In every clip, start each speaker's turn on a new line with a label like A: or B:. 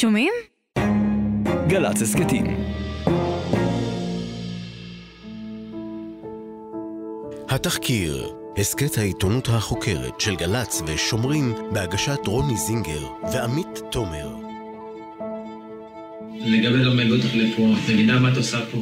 A: שומעים?
B: גל"צ הסכתים.
C: התחקיר, הסכת העיתונות החוקרת של גל"צ ושומרים בהגשת רוני זינגר ועמית תומר.
D: לגבי לא מגיעות לך לפה, מבינה מה את עושה פה?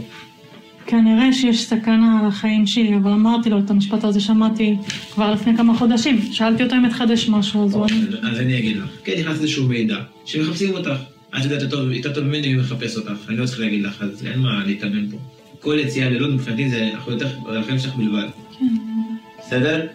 E: כנראה שיש סכנה על החיים שלי, אבל אמרתי לו את המשפט הזה, שמעתי כבר לפני כמה חודשים. שאלתי אותו אם התחדש משהו, אז הוא...
D: אז אני אגיד לך. כן, נכנס איזשהו מידע, שמחפשים אותך. את יודעת יותר- יותר טוב ממני מי מחפש אותך, אני לא צריך להגיד לך, אז אין מה להתאמן פה. כל יציאה ללוד מבחינתי זה אחריותך על החיים שלך בלבד. בסדר?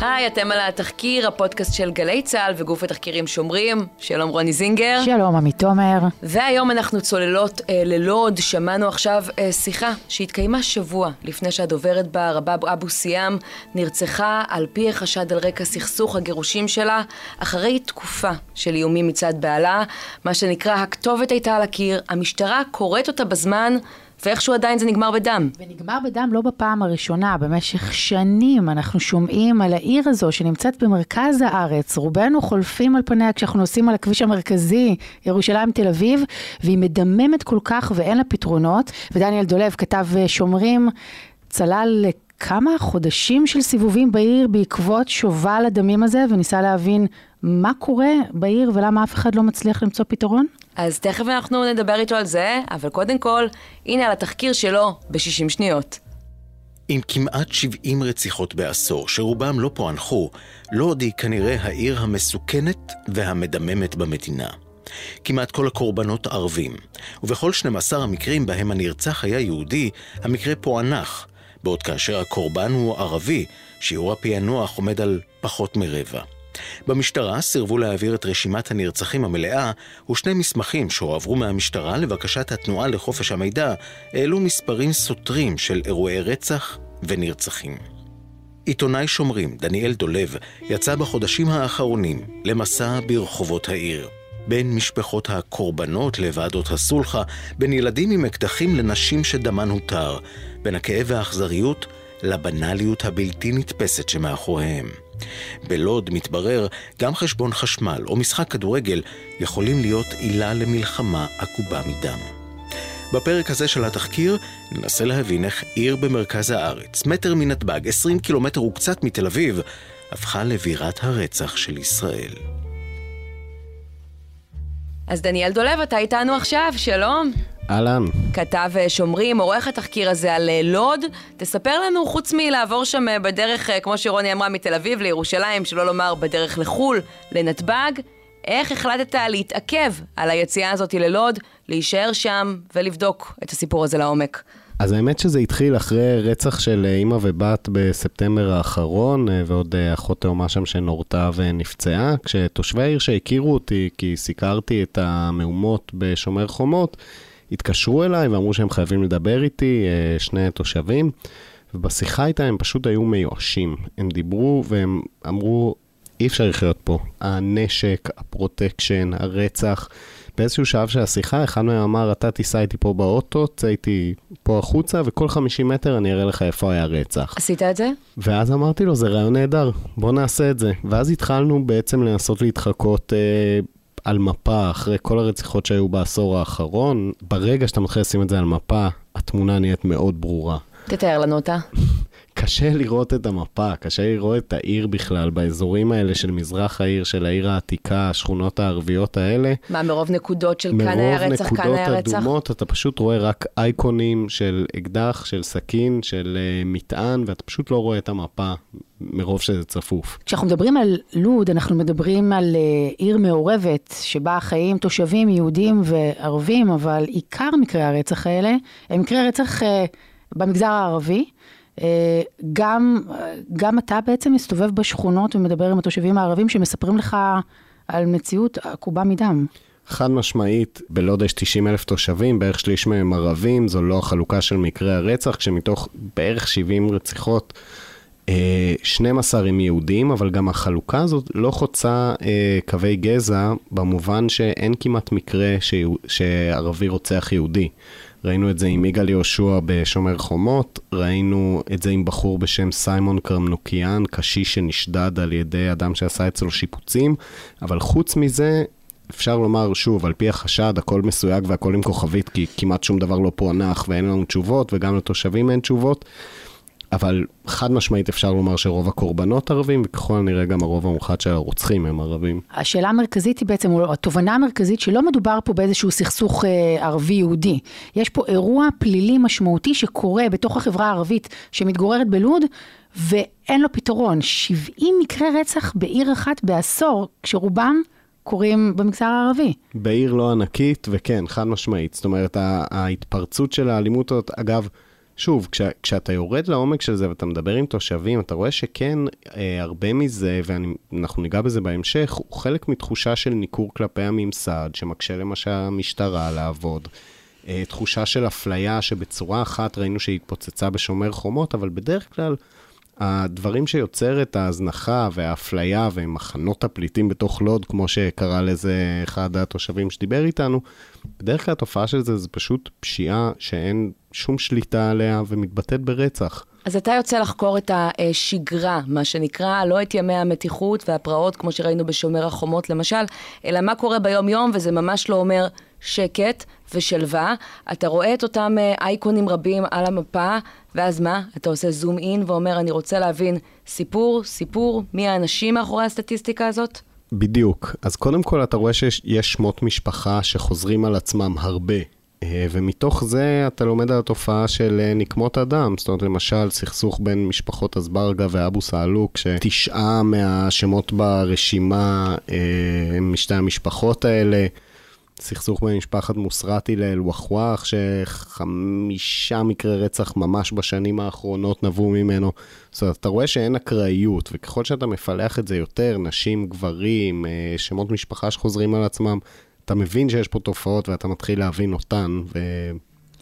F: היי, אתם על התחקיר, הפודקאסט של גלי צה"ל וגוף התחקירים שומרים. שלום רוני זינגר.
G: שלום, עמית תומר.
F: והיום אנחנו צוללות אה, ללוד, שמענו עכשיו אה, שיחה שהתקיימה שבוע לפני שהדוברת בה, רבב אבו סיאם, נרצחה על פי החשד על רקע סכסוך הגירושים שלה, אחרי תקופה של איומים מצד בעלה, מה שנקרא הכתובת הייתה על הקיר, המשטרה קוראת אותה בזמן, ואיכשהו עדיין זה נגמר בדם.
G: ונגמר בדם לא בפעם הראשונה, במשך שנים אנחנו שומעים על העיר הזו שנמצאת במרכז הארץ. רובנו חולפים על פניה כשאנחנו נוסעים על הכביש המרכזי, ירושלים תל אביב, והיא מדממת כל כך ואין לה פתרונות. ודניאל דולב כתב שומרים, צלל לכמה חודשים של סיבובים בעיר בעקבות שובל הדמים הזה, וניסה להבין מה קורה בעיר ולמה אף אחד לא מצליח למצוא פתרון.
F: אז תכף אנחנו נדבר איתו על זה, אבל קודם כל, הנה על התחקיר שלו ב-60 שניות.
C: עם כמעט 70 רציחות בעשור, שרובם לא פוענחו, לוד היא כנראה העיר המסוכנת והמדממת במדינה. כמעט כל הקורבנות ערבים, ובכל 12 המקרים בהם הנרצח היה יהודי, המקרה פוענח, בעוד כאשר הקורבן הוא ערבי, שיעור הפענוח עומד על פחות מרבע. במשטרה סירבו להעביר את רשימת הנרצחים המלאה, ושני מסמכים שהועברו מהמשטרה לבקשת התנועה לחופש המידע העלו מספרים סותרים של אירועי רצח ונרצחים. עיתונאי שומרים, דניאל דולב, יצא בחודשים האחרונים למסע ברחובות העיר. בין משפחות הקורבנות לוועדות הסולחה, בין ילדים עם אקדחים לנשים שדמן הותר, בין הכאב והאכזריות לבנאליות הבלתי נתפסת שמאחוריהם. בלוד, מתברר, גם חשבון חשמל או משחק כדורגל יכולים להיות עילה למלחמה עקובה מדם. בפרק הזה של התחקיר ננסה להבין איך עיר במרכז הארץ, מטר מנתב"ג, 20 קילומטר וקצת מתל אביב, הפכה לבירת הרצח של ישראל.
F: אז דניאל דולב, אתה איתנו עכשיו, שלום.
H: אהלן.
F: כתב אה, שומרים, עורך התחקיר הזה על אה, לוד. תספר לנו, חוץ מלעבור שם אה, בדרך, כמו שרוני אמרה, מתל אביב לירושלים, שלא לומר בדרך לחו"ל, לנתב"ג, איך החלטת להתעכב על היציאה הזאת ללוד, להישאר שם ולבדוק את הסיפור הזה לעומק?
H: אז האמת שזה התחיל אחרי רצח של אימא ובת בספטמבר האחרון, ועוד אחות תאומה שם שנורתה ונפצעה. כשתושבי העיר שהכירו אותי, כי סיקרתי את המהומות בשומר חומות, התקשרו אליי ואמרו שהם חייבים לדבר איתי, אה, שני תושבים, ובשיחה איתם הם פשוט היו מיואשים. הם דיברו והם אמרו, אי אפשר לחיות פה. הנשק, הפרוטקשן, הרצח. באיזשהו שלב של השיחה, אחד מהם אמר, אתה תיסע איתי פה באוטו, צא איתי פה החוצה, וכל 50 מטר אני אראה לך איפה היה רצח.
F: עשית את זה?
H: ואז אמרתי לו, זה רעיון נהדר, בוא נעשה את זה. ואז התחלנו בעצם לנסות להתחקות אה, על מפה אחרי כל הרציחות שהיו בעשור האחרון. ברגע שאתה מתחיל לשים את זה על מפה, התמונה נהיית מאוד ברורה.
F: תתאר לנו אותה.
H: קשה לראות את המפה, קשה לראות את העיר בכלל, באזורים האלה של מזרח העיר, של העיר העתיקה, השכונות הערביות האלה.
F: מה, מרוב נקודות של כאן היה
H: מרוב
F: רצח, כאן היה
H: נקודות
F: רצח?
H: אדומות, אתה פשוט רואה רק אייקונים של אקדח, של סכין, של uh, מטען, ואתה פשוט לא רואה את המפה מרוב שזה צפוף.
G: כשאנחנו מדברים על לוד, אנחנו מדברים על אה, עיר מעורבת, שבה חיים תושבים יהודים וערבים, אבל עיקר מקרי הרצח האלה הם מקרי רצח אה, במגזר הערבי. אה, גם, אה, גם אתה בעצם מסתובב בשכונות ומדבר עם התושבים הערבים שמספרים לך על מציאות עקובה מדם.
H: חד משמעית, בלוד יש 90 אלף תושבים, בערך שליש מהם ערבים, זו לא החלוקה של מקרי הרצח, כשמתוך בערך 70 רציחות, אה, 12 הם יהודים, אבל גם החלוקה הזאת לא חוצה אה, קווי גזע, במובן שאין כמעט מקרה שערבי רוצח יהודי. ראינו את זה עם יגאל יהושע בשומר חומות, ראינו את זה עם בחור בשם סיימון קרמנוקיאן, קשיש שנשדד על ידי אדם שעשה אצלו שיפוצים, אבל חוץ מזה, אפשר לומר, שוב, על פי החשד, הכל מסויג והכל עם כוכבית, כי כמעט שום דבר לא פוענח ואין לנו תשובות, וגם לתושבים אין תשובות. אבל חד משמעית אפשר לומר שרוב הקורבנות ערבים, וככל הנראה גם הרוב המוחלט של הרוצחים הם ערבים.
G: השאלה המרכזית היא בעצם, או התובנה המרכזית, שלא מדובר פה באיזשהו סכסוך אה, ערבי-יהודי. יש פה אירוע פלילי משמעותי שקורה בתוך החברה הערבית שמתגוררת בלוד, ואין לו פתרון. 70 מקרי רצח בעיר אחת בעשור, כשרובם קורים במגזר הערבי.
H: בעיר לא ענקית, וכן, חד משמעית. זאת אומרת, ההתפרצות של האלימות הזאת, אגב, שוב, כש, כשאתה יורד לעומק של זה ואתה מדבר עם תושבים, אתה רואה שכן, אה, הרבה מזה, ואנחנו ניגע בזה בהמשך, הוא חלק מתחושה של ניכור כלפי הממסד, שמקשה למשל המשטרה לעבוד. אה, תחושה של אפליה שבצורה אחת ראינו שהיא התפוצצה בשומר חומות, אבל בדרך כלל הדברים שיוצר את ההזנחה והאפליה ומחנות הפליטים בתוך לוד, כמו שקרא לזה אחד התושבים שדיבר איתנו, בדרך כלל התופעה של זה זה פשוט פשיעה שאין שום שליטה עליה ומתבטאת ברצח.
F: אז אתה יוצא לחקור את השגרה, מה שנקרא, לא את ימי המתיחות והפרעות, כמו שראינו בשומר החומות למשל, אלא מה קורה ביום-יום, וזה ממש לא אומר שקט ושלווה. אתה רואה את אותם אה, אייקונים רבים על המפה, ואז מה? אתה עושה זום אין ואומר, אני רוצה להבין סיפור, סיפור, מי האנשים מאחורי הסטטיסטיקה הזאת?
H: בדיוק. אז קודם כל אתה רואה שיש שמות משפחה שחוזרים על עצמם הרבה. אה, ומתוך זה אתה לומד על התופעה של אה, נקמות אדם. זאת אומרת, למשל, סכסוך בין משפחות אזברגה ואבו סאלוק, שתשעה מהשמות ברשימה הם משתי המשפחות האלה. סכסוך בין משפחת מוסרטי לאל-ווחווח, שחמישה מקרי רצח ממש בשנים האחרונות נבעו ממנו. זאת אומרת, אתה רואה שאין אקראיות, וככל שאתה מפלח את זה יותר, נשים, גברים, אה, שמות משפחה שחוזרים על עצמם, אתה מבין שיש פה תופעות ואתה מתחיל להבין אותן, ו...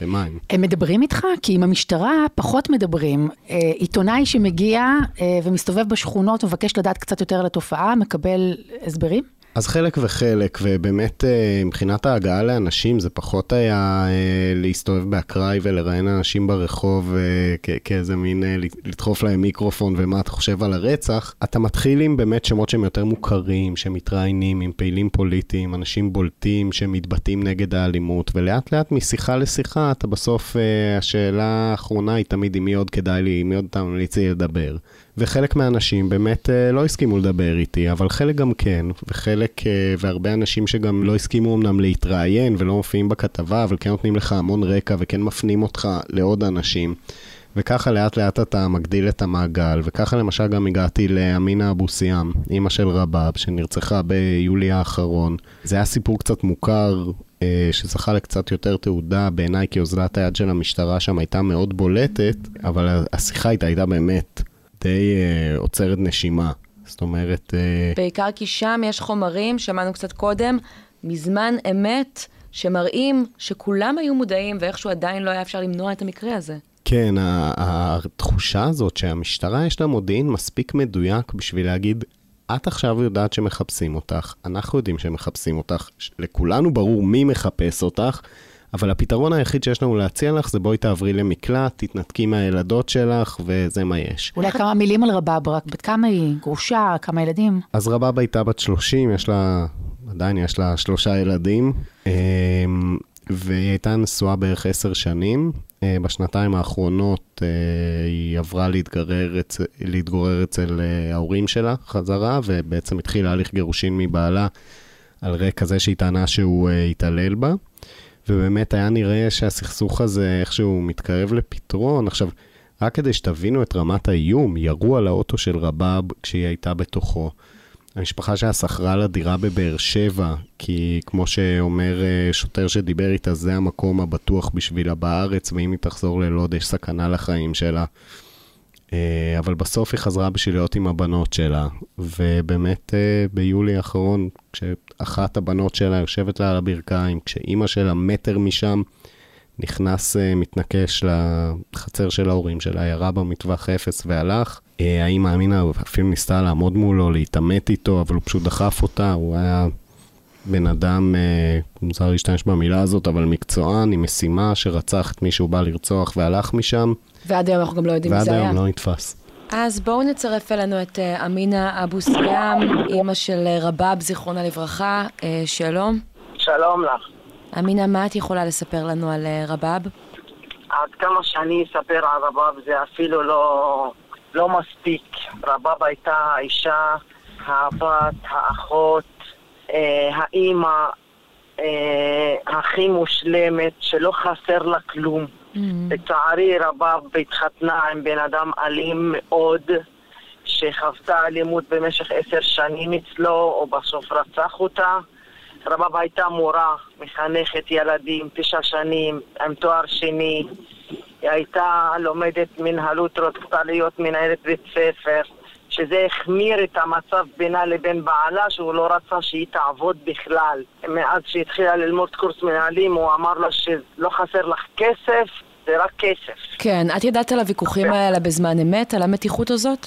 H: ומה הם?
G: הם מדברים איתך? כי עם המשטרה פחות מדברים. אה, עיתונאי שמגיע אה, ומסתובב בשכונות ומבקש לדעת קצת יותר על התופעה, מקבל הסברים?
H: אז חלק וחלק, ובאמת אה, מבחינת ההגעה לאנשים זה פחות היה אה, להסתובב באקראי ולראיין אנשים ברחוב אה, כאיזה מין לדחוף להם מיקרופון ומה אתה חושב על הרצח. אתה מתחיל עם באמת שמות שהם יותר מוכרים, שמתראיינים עם פעילים פוליטיים, אנשים בולטים שמתבטאים נגד האלימות, ולאט לאט משיחה לשיחה אתה בסוף, השאלה האחרונה היא תמיד עם מי עוד כדאי לי, עם מי עוד אתה ממליץ לי לדבר. וחלק מהאנשים באמת אה, לא הסכימו לדבר איתי, אבל חלק גם כן, וחלק, אה, והרבה אנשים שגם לא הסכימו אמנם להתראיין ולא מופיעים בכתבה, אבל כן נותנים לך המון רקע וכן מפנים אותך לעוד אנשים. וככה לאט לאט אתה מגדיל את המעגל, וככה למשל גם הגעתי לאמינה אבו סיאם, אימא של רבאב, שנרצחה ביולי האחרון. זה היה סיפור קצת מוכר, אה, שזכה לקצת יותר תעודה בעיניי, כי אוזלת היד של המשטרה שם הייתה מאוד בולטת, אבל השיחה איתה הייתה באמת די uh, עוצרת נשימה. זאת אומרת...
F: Uh... בעיקר כי שם יש חומרים, שמענו קצת קודם, מזמן אמת, שמראים שכולם היו מודעים ואיכשהו עדיין לא היה אפשר למנוע את המקרה הזה.
H: כן, התחושה הזאת שהמשטרה יש לה מודיעין מספיק מדויק בשביל להגיד, את עכשיו יודעת שמחפשים אותך, אנחנו יודעים שמחפשים אותך, לכולנו ברור מי מחפש אותך, אבל הפתרון היחיד שיש לנו להציע לך זה בואי תעברי למקלט, תתנתקי מהילדות שלך, וזה מה יש.
G: אולי כמה מילים על רבאב, רק בת כמה היא? גרושה? כמה ילדים?
H: אז רבאב הייתה בת 30, יש לה, עדיין יש לה שלושה ילדים, אמ, והיא הייתה נשואה בערך עשר שנים. אה, בשנתיים האחרונות אה, היא עברה להתגרר, להתגורר אצל אה, ההורים שלה חזרה, ובעצם התחילה הליך גירושין מבעלה על רקע זה שהיא טענה שהוא התעלל בה. ובאמת היה נראה שהסכסוך הזה איכשהו מתקרב לפתרון. עכשיו, רק כדי שתבינו את רמת האיום, ירו על האוטו של רבאב כשהיא הייתה בתוכו. המשפחה שלה שכרה לה דירה בבאר שבע, כי כמו שאומר אה, שוטר שדיבר איתה, זה המקום הבטוח בשבילה בארץ, ואם היא תחזור ללוד יש סכנה לחיים שלה. אה, אבל בסוף היא חזרה בשביל להיות עם הבנות שלה, ובאמת אה, ביולי האחרון, כשאחת הבנות שלה יושבת לה על הברכיים, כשאימא שלה מטר משם, נכנס אה, מתנקש לחצר של ההורים שלה, ירה במטווח אפס והלך. האימא אמינה אפילו ניסתה לעמוד מולו, להתעמת איתו, אבל הוא פשוט דחף אותה, הוא היה בן אדם, מוזר להשתמש במילה הזאת, אבל מקצוען, עם משימה שרצח את מי שהוא בא לרצוח והלך משם.
F: ועד היום אנחנו גם לא יודעים מי זה היה.
H: ועד היום לא נתפס.
F: אז בואו נצרף אלינו את אה, אמינה אבו סיאם, אימא של אה, רבאב, זיכרונה לברכה. אה, שלום.
A: שלום לך.
F: אמינה, מה את יכולה לספר לנו על אה, רבאב?
A: עד כמה שאני אספר על רבב זה אפילו לא, לא מספיק. רבב הייתה האישה, הבת, האחות, אה, האימא אה, הכי מושלמת, שלא חסר לה כלום. לצערי רבב התחתנה עם בן אדם אלים מאוד, שחוותה אלימות במשך עשר שנים אצלו, ובסוף רצח אותה. רבב הייתה מורה, מחנכת ילדים, תשע שנים, עם תואר שני. היא הייתה לומדת מנהלות, רצתה להיות מנהלת בית ספר, שזה החמיר את המצב בינה לבין בעלה, שהוא לא רצה שהיא תעבוד בכלל. מאז שהתחילה ללמוד קורס מנהלים, הוא אמר לה שלא חסר לך כסף, זה רק כסף.
F: כן, את ידעת על הוויכוחים האלה בזמן אמת, על המתיחות הזאת?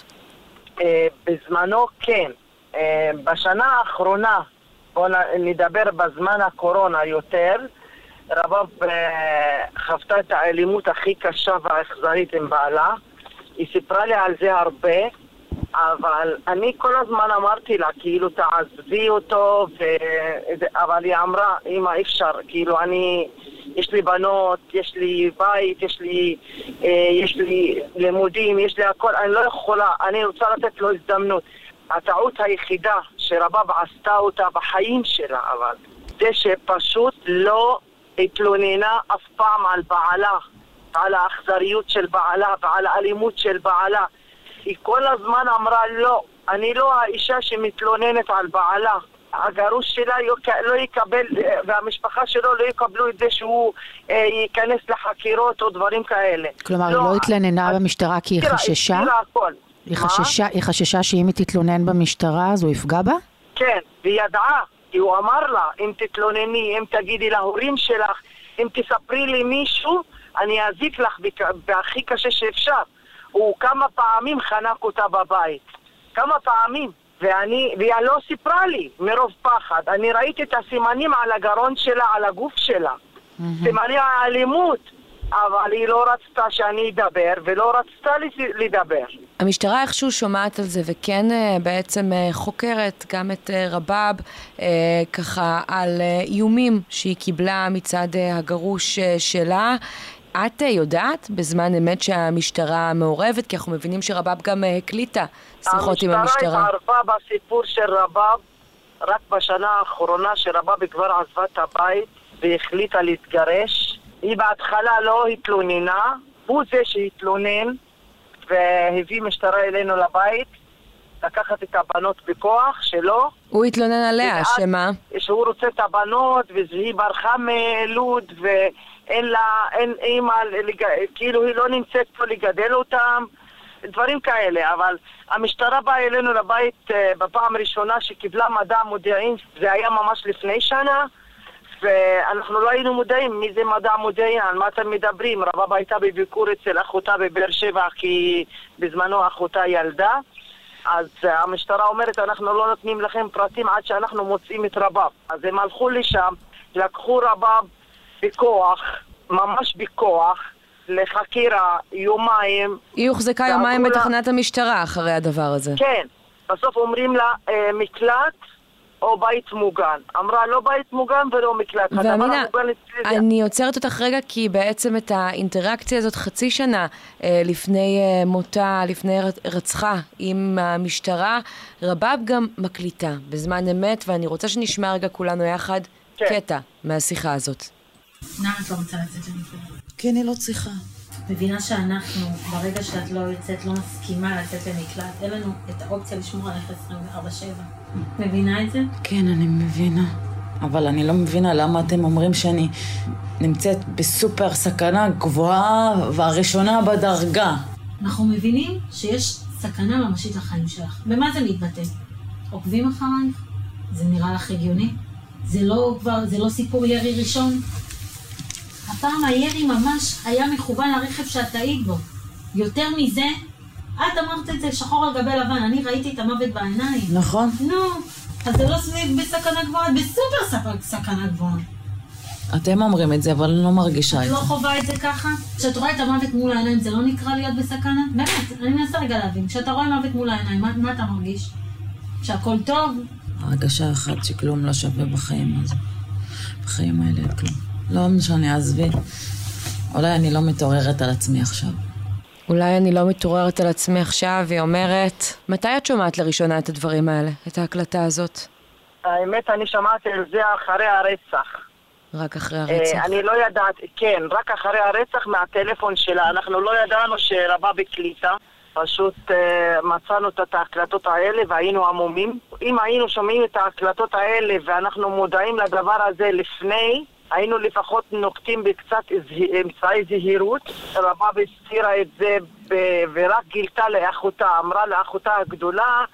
A: אה, בזמנו כן. אה, בשנה האחרונה, בואו נדבר בזמן הקורונה יותר, רבב אה, חוותה את האלימות הכי קשה והאכזרית עם בעלה. היא סיפרה לי על זה הרבה, אבל אני כל הזמן אמרתי לה, כאילו, תעזבי אותו, ו... אבל היא אמרה, אמא, אי אפשר, כאילו, אני, יש לי בנות, יש לי בית, יש לי, אה, יש לי לימודים, יש לי הכל, אני לא יכולה, אני רוצה לתת לו הזדמנות. הטעות היחידה שרבב עשתה אותה בחיים שלה, אבל, זה שפשוט לא התלוננה אף פעם על בעלה, על האכזריות של בעלה ועל האלימות של בעלה. היא כל הזמן אמרה לא, אני לא האישה שמתלוננת על בעלה. הגרוש שלה לא יקבל, והמשפחה שלו לא יקבלו את זה שהוא אה, ייכנס לחקירות או דברים כאלה.
G: כלומר, היא לא התלוננה במשטרה כי היא חששה?
A: הכל.
G: היא? חששה, היא חששה שאם היא תתלונן במשטרה אז הוא יפגע בה?
A: כן, והיא ידעה, כי הוא אמר לה, אם תתלונני, אם תגידי להורים שלך, אם תספרי לי מישהו, אני אזיק לך בכ- בהכי קשה שאפשר. הוא כמה פעמים חנק אותה בבית. כמה פעמים. ואני, והיא לא סיפרה לי, מרוב פחד. אני ראיתי את הסימנים על הגרון שלה, על הגוף שלה. סימני האלימות. אבל היא לא רצתה שאני אדבר, ולא רצתה לי- לדבר.
F: המשטרה איכשהו שומעת על זה וכן אה, בעצם אה, חוקרת גם את אה, רבאב אה, ככה על איומים שהיא קיבלה מצד הגרוש שלה. את אה, יודעת בזמן אמת שהמשטרה מעורבת? כי אנחנו מבינים שרבאב גם אה, הקליטה שיחות עם המשטרה.
A: המשטרה התערבה בסיפור של רבב רק בשנה האחרונה שרבב כבר עזבה את הבית והחליטה להתגרש. היא בהתחלה לא התלוננה, הוא זה שהתלונן והביא משטרה אלינו לבית לקחת את הבנות בכוח שלו.
F: הוא התלונן עליה, שמה?
A: שהוא רוצה את הבנות, והיא ברחה מלוד, ואין לה, אין אימא. כאילו היא לא נמצאת פה לגדל אותם, דברים כאלה. אבל המשטרה באה אלינו לבית אה, בפעם הראשונה שקיבלה מדע מודיעין, זה היה ממש לפני שנה, ואנחנו לא היינו מודעים מי זה מדע מודיעין, על מה אתם מדברים. רבבה הייתה בביקור אצל אחותה בבאר שבע, כי בזמנו אחותה ילדה. אז אה, המשטרה אומרת, אנחנו לא נותנים לכם פרטים עד שאנחנו מוצאים את רבב. אז הם הלכו לשם, לקחו רבב בכוח, ממש בכוח, לחקירה, יומיים.
F: היא הוחזקה יומיים
A: לה-
F: בתחנת המשטרה אחרי הדבר הזה.
A: כן, בסוף אומרים לה, אה, מקלט או בית מוגן. אמרה, לא בית מוגן ולא מקלט.
F: ואמינה, אני עוצרת אותך רגע כי בעצם את האינטראקציה הזאת חצי שנה אה, לפני אה, מותה, לפני רצחה עם המשטרה, רבאב גם מקליטה בזמן אמת, ואני רוצה שנשמע רגע כולנו יחד
A: כן.
F: קטע מהשיחה הזאת.
I: למה את לא רוצה לצאת למקלט?
J: כי אני לא צריכה.
I: מבינה שאנחנו, ברגע שאת לא יוצאת, לא מסכימה לצאת למקלט, אין לנו את האופציה לשמור עליך 24/7. מבינה את זה?
J: כן, אני מבינה. אבל אני לא מבינה למה אתם אומרים שאני נמצאת בסופר סכנה גבוהה והראשונה בדרגה.
I: אנחנו מבינים שיש סכנה ממשית לחיים שלך. במה זה מתבטא? עוקבים אחרייך? זה נראה לך הגיוני? זה לא כבר, זה לא סיפור ירי ראשון? הפעם הירי ממש היה מכוון לרכב שאת היית בו. יותר מזה, את אמרת את זה שחור על גבי לבן, אני ראיתי את המוות בעיניים.
J: נכון?
I: נו, אז זה לא סביב בסכנה גבוהה, את בסופר סכנה גבוהה.
J: אתם אומרים את זה, אבל אני לא מרגישה את
I: את
J: זה.
I: לא חווה את זה ככה? כשאת רואה את המוות מול העיניים, זה לא נקרא להיות בסכנה? באמת, אני מנסה רגע להבין. כשאתה רואה מוות מול העיניים, מה, מה אתה מרגיש? שהכל טוב?
J: הרגשה אחת שכלום לא שווה בחיים הזה. בחיים האלה כלום. לא משנה, עזבי. אולי אני לא מתעוררת על עצמי עכשיו.
F: אולי אני לא מתעוררת על עצמי עכשיו, היא אומרת, מתי את שומעת לראשונה את הדברים האלה, את ההקלטה הזאת?
A: האמת, אני שמעתי על זה אחרי הרצח.
F: רק אחרי
A: אה,
F: הרצח.
A: אני לא ידעתי, כן, רק אחרי הרצח מהטלפון שלה. אנחנו לא ידענו שרבה בקליטה. פשוט אה, מצאנו את ההקלטות האלה והיינו עמומים. אם היינו שומעים את ההקלטות האלה ואנחנו מודעים לדבר הזה לפני, היינו לפחות נוקטים בקצת אמצעי זהירות. רבה הסתירה את זה ב- ורק גילתה לאחותה, אמרה לאחותה הגדולה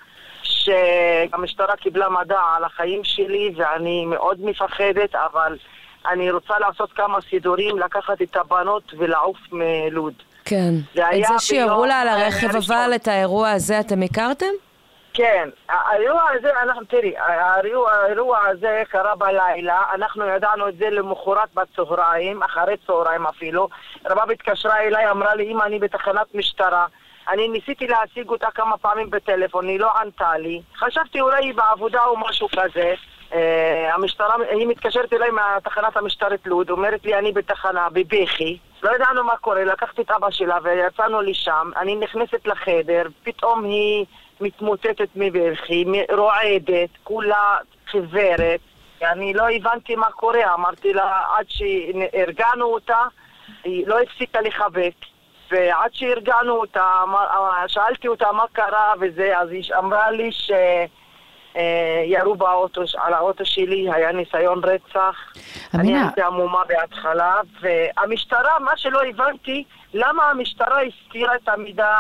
A: שהמשטרה קיבלה מדע על החיים שלי ואני מאוד מפחדת, אבל אני רוצה לעשות כמה סידורים, לקחת את הבנות ולעוף מלוד.
F: כן.
A: זה
F: את זה שירו לה על הרכב. אבל את האירוע הזה אתם הכרתם?
A: כן, האירוע הזה, אנחנו, תראי, האירוע, האירוע הזה קרה בלילה, אנחנו ידענו את זה למחרת בצהריים, אחרי צהריים אפילו. רבב התקשרה אליי, אמרה לי, אמא, אני בתחנת משטרה. אני ניסיתי להשיג אותה כמה פעמים בטלפון, היא לא ענתה לי. חשבתי אולי היא בעבודה או משהו כזה. אה, המשטרה, היא מתקשרת אליי מהתחנת המשטרת לוד, אומרת לי, אני בתחנה, בבכי. לא ידענו מה קורה, לקחתי את אבא שלה ויצאנו לשם. אני נכנסת לחדר, פתאום היא מתמוטטת מבכי, רועדת, כולה חיוורת. אני לא הבנתי מה קורה, אמרתי לה, עד שהרגענו אותה, היא לא הפסיקה לחבק. ועד שהרגענו אותה, אמר- שאלתי אותה מה קרה וזה, אז היא אמרה לי ש... אה, ירו באוטו, על האוטו שלי, היה ניסיון רצח. אני
G: אמינה.
A: הייתי עמומה בהתחלה, והמשטרה, מה שלא הבנתי, למה המשטרה הסתירה את המידע,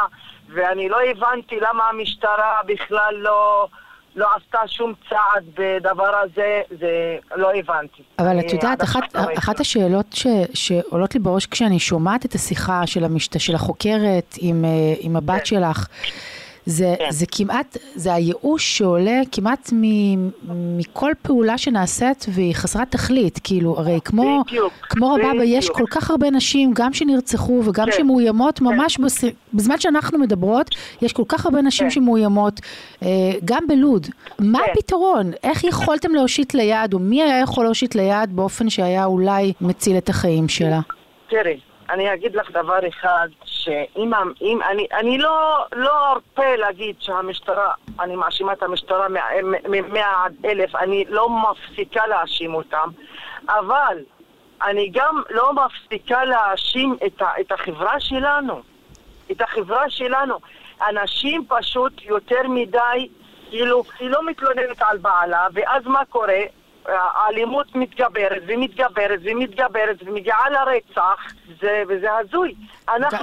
A: ואני לא הבנתי למה המשטרה בכלל לא, לא עשתה שום צעד בדבר הזה, זה לא הבנתי.
G: אבל את יודעת,
A: עד
G: אחת,
A: לא
G: אחת השאלות ש, שעולות לי בראש כשאני שומעת את השיחה של, המשת, של החוקרת עם, אה, עם הבת שלך, זה,
A: כן.
G: זה כמעט, זה הייאוש שעולה כמעט מ, מכל פעולה שנעשית והיא חסרת תכלית, כאילו, הרי כמו,
A: בדיוק,
G: כמו רבבה יש. כל כך הרבה נשים, גם שנרצחו וגם
A: כן,
G: שמאוימות, ממש בס... בזמן שאנחנו מדברות, יש כל כך הרבה נשים
A: כן.
G: שמאוימות, אה, גם בלוד. מה
A: כן.
G: הפתרון? איך יכולתם להושיט ליד, או מי היה יכול להושיט ליד באופן שהיה אולי מציל את החיים שלה?
A: תראי, אני אגיד לך דבר אחד, שאם אם אני, אני לא, לא ארפה להגיד שהמשטרה, אני מאשימה את המשטרה ממאה עד אלף, אני לא מפסיקה להאשים אותם, אבל אני גם לא מפסיקה להאשים את, את החברה שלנו, את החברה שלנו. אנשים פשוט יותר מדי, כאילו, היא לא מתלוננת על בעלה, ואז מה קורה? האלימות מתגברת ומתגברת ומתגברת ומגיעה לרצח, זה, וזה הזוי.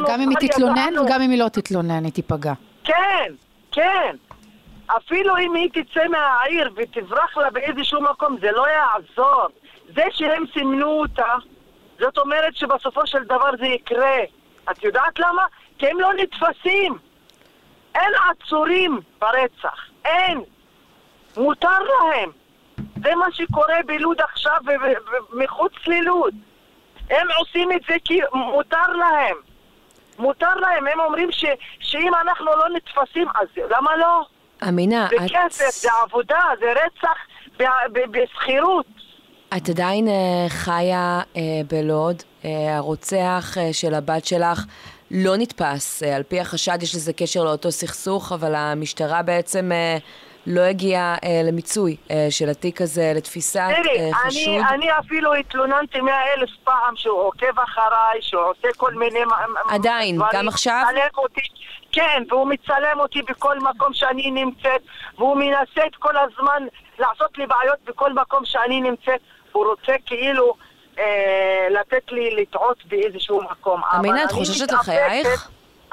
G: גם אם היא תתלונן וגם אם היא לא תתלונן, היא תיפגע.
A: כן, כן. אפילו אם היא תצא מהעיר ותברח לה באיזשהו מקום, זה לא יעזור. זה שהם סימנו אותה, זאת אומרת שבסופו של דבר זה יקרה. את יודעת למה? כי הם לא נתפסים. אין עצורים ברצח. אין. מותר להם. זה מה שקורה בלוד עכשיו ומחוץ ללוד. הם עושים את זה כי מותר להם. מותר להם, הם אומרים ש, שאם אנחנו לא נתפסים, אז למה לא?
F: אמינה,
A: זה
F: את,
A: כסף, זה עבודה, זה רצח בשכירות.
F: את עדיין אה, חיה אה, בלוד, אה, הרוצח של הבת שלך לא נתפס. על פי החשד יש לזה קשר לאותו סכסוך, אבל המשטרה בעצם לא הגיעה אה, למיצוי אה, של התיק הזה, לתפיסת
A: תראי,
F: אה, חשוד.
A: אני, אני אפילו התלוננתי מאה אלף פעם שהוא עוקב אחריי, שהוא עושה כל מיני
F: עדיין,
A: דברים.
F: גם עכשיו?
A: אותי, כן, והוא מצלם אותי בכל מקום שאני נמצאת, והוא מנסה את כל הזמן לעשות לי בעיות בכל מקום שאני נמצאת. הוא רוצה כאילו אה, לתת לי לטעות באיזשהו מקום.
F: אמינה, את חוששת. לחייך?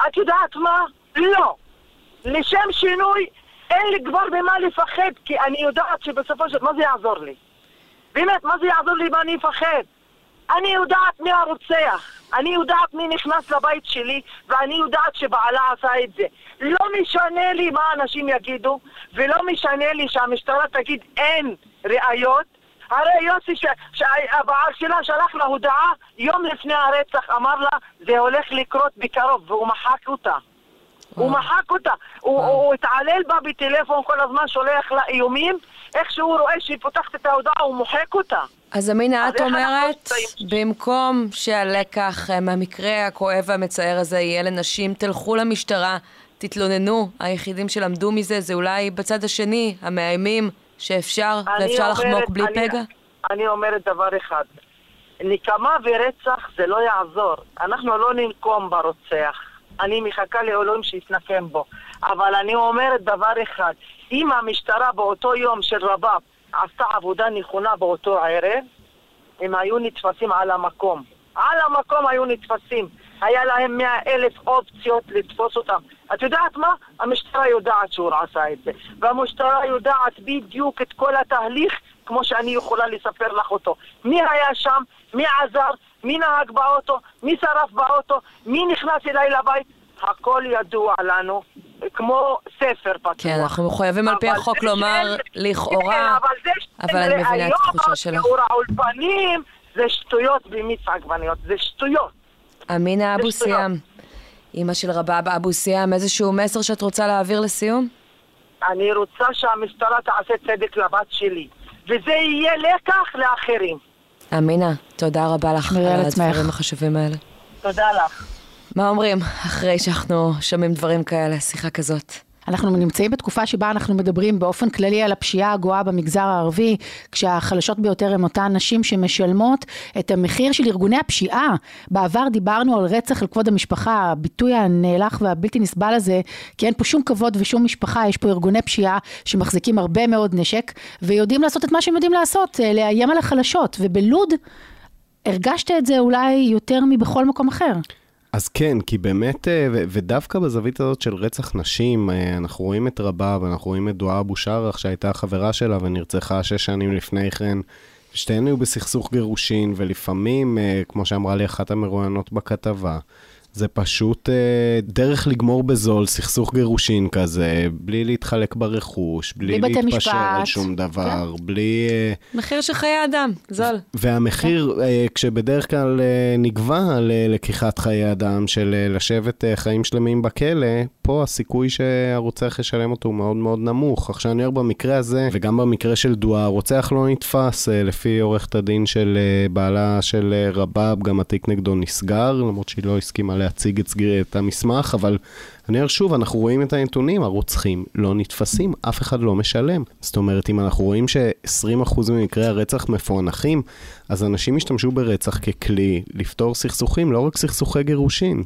A: את יודעת מה? לא. לשם שינוי, אין לי כבר במה לפחד, כי אני יודעת שבסופו של... מה זה יעזור לי? באמת, מה זה יעזור לי אם אני אפחד? אני יודעת מי הרוצח, אני יודעת מי נכנס לבית שלי, ואני יודעת שבעלה עשה את זה. לא משנה לי מה אנשים יגידו, ולא משנה לי שהמשטרה תגיד אין ראיות, הרי יוסי, ש- שהבעל שלה שלח לה הודעה יום לפני הרצח, אמר לה, זה הולך לקרות בקרוב, והוא מחק אותה. הוא מחק אותה. הוא, הוא, התעלל בה בטלפון כל הזמן, שולח לה איומים. איך שהוא רואה שהיא פותחת את ההודעה, הוא מוחק אותה.
F: אז אמינה, את אומרת? במקום שהלקח אה, מהמקרה הכואב והמצער הזה יהיה לנשים, תלכו למשטרה, תתלוננו. היחידים שלמדו מזה זה אולי בצד השני, המאיימים, שאפשר ואפשר לחמוק בלי פגע.
A: אני אומרת דבר אחד, נקמה ורצח זה לא יעזור. אנחנו לא ננקום ברוצח. אני מחכה לאלוהים שיתנקם בו. אבל אני אומרת דבר אחד, אם המשטרה באותו יום של רבאב עשתה עבודה נכונה באותו ערב, הם היו נתפסים על המקום. על המקום היו נתפסים. היה להם מאה אלף אופציות לתפוס אותם. את יודעת מה? המשטרה יודעת שהוא עשה את זה. והמשטרה יודעת בדיוק את כל התהליך כמו שאני יכולה לספר לך אותו. מי היה שם? מי עזר? מי נהג באוטו? מי שרף באוטו? מי נכנס אליי לבית? הכל ידוע לנו, כמו ספר פתוח.
F: כן, אנחנו מחויבים על פי החוק לומר
A: שאין-
F: לכאורה,
A: כן, אבל זה
F: אבל אני מבינה את התחושה שלך.
A: היום, האולפנים, זה שטויות במיץ עגבניות, זה שטויות.
F: אמינה אבו. סיאם, אימא של רבאב אבו סיאם, איזשהו מסר שאת רוצה להעביר לסיום?
A: אני רוצה שהמשטרה תעשה צדק לבת שלי, וזה יהיה לקח לאחרים.
F: אמינה, תודה רבה לך
G: על עצמך.
F: הדברים החשובים האלה.
A: תודה לך.
F: מה אומרים אחרי שאנחנו שומעים דברים כאלה, שיחה כזאת?
G: אנחנו נמצאים בתקופה שבה אנחנו מדברים באופן כללי על הפשיעה הגואה במגזר הערבי, כשהחלשות ביותר הן אותן נשים שמשלמות את המחיר של ארגוני הפשיעה. בעבר דיברנו על רצח על כבוד המשפחה, הביטוי הנאלח והבלתי נסבל הזה, כי אין פה שום כבוד ושום משפחה, יש פה ארגוני פשיעה שמחזיקים הרבה מאוד נשק, ויודעים לעשות את מה שהם יודעים לעשות, אה, לאיים על החלשות. ובלוד הרגשת את זה אולי יותר מבכל מקום אחר.
H: אז כן, כי באמת, אה, ו- ודווקא בזווית הזאת של רצח נשים, אה, אנחנו רואים את רבאב, אנחנו רואים את דואר אבו שרח, שהייתה חברה שלה ונרצחה שש שנים לפני כן. שתיהן היו בסכסוך גירושין, ולפעמים, אה, כמו שאמרה לי אחת המרואיינות בכתבה, זה פשוט אה, דרך לגמור בזול סכסוך גירושין כזה, בלי להתחלק ברכוש, בלי,
G: בלי
H: להתפשר על
G: משפט.
H: שום דבר, בלי... אה,
F: מחיר של חיי אדם, זול.
H: והמחיר, אה, כשבדרך כלל אה, נגבה על אה, לקיחת חיי אדם, של אה, לשבת אה, חיים שלמים בכלא, פה הסיכוי שהרוצח ישלם אותו הוא מאוד מאוד נמוך. עכשיו אני אומר במקרה הזה, וגם במקרה של דואה, הרוצח לא נתפס, אה, לפי עורכת הדין של אה, בעלה של אה, רבאב, גם התיק נגדו נסגר, למרות שהיא לא הסכימה להציג את, סגיר, את המסמך, אבל אני אומר שוב, אנחנו רואים את הנתונים, הרוצחים לא נתפסים, אף אחד לא משלם. זאת אומרת, אם אנחנו רואים ש-20% ממקרי הרצח מפוענחים, אז אנשים השתמשו ברצח ככלי לפתור סכסוכים, לא רק סכסוכי גירושין.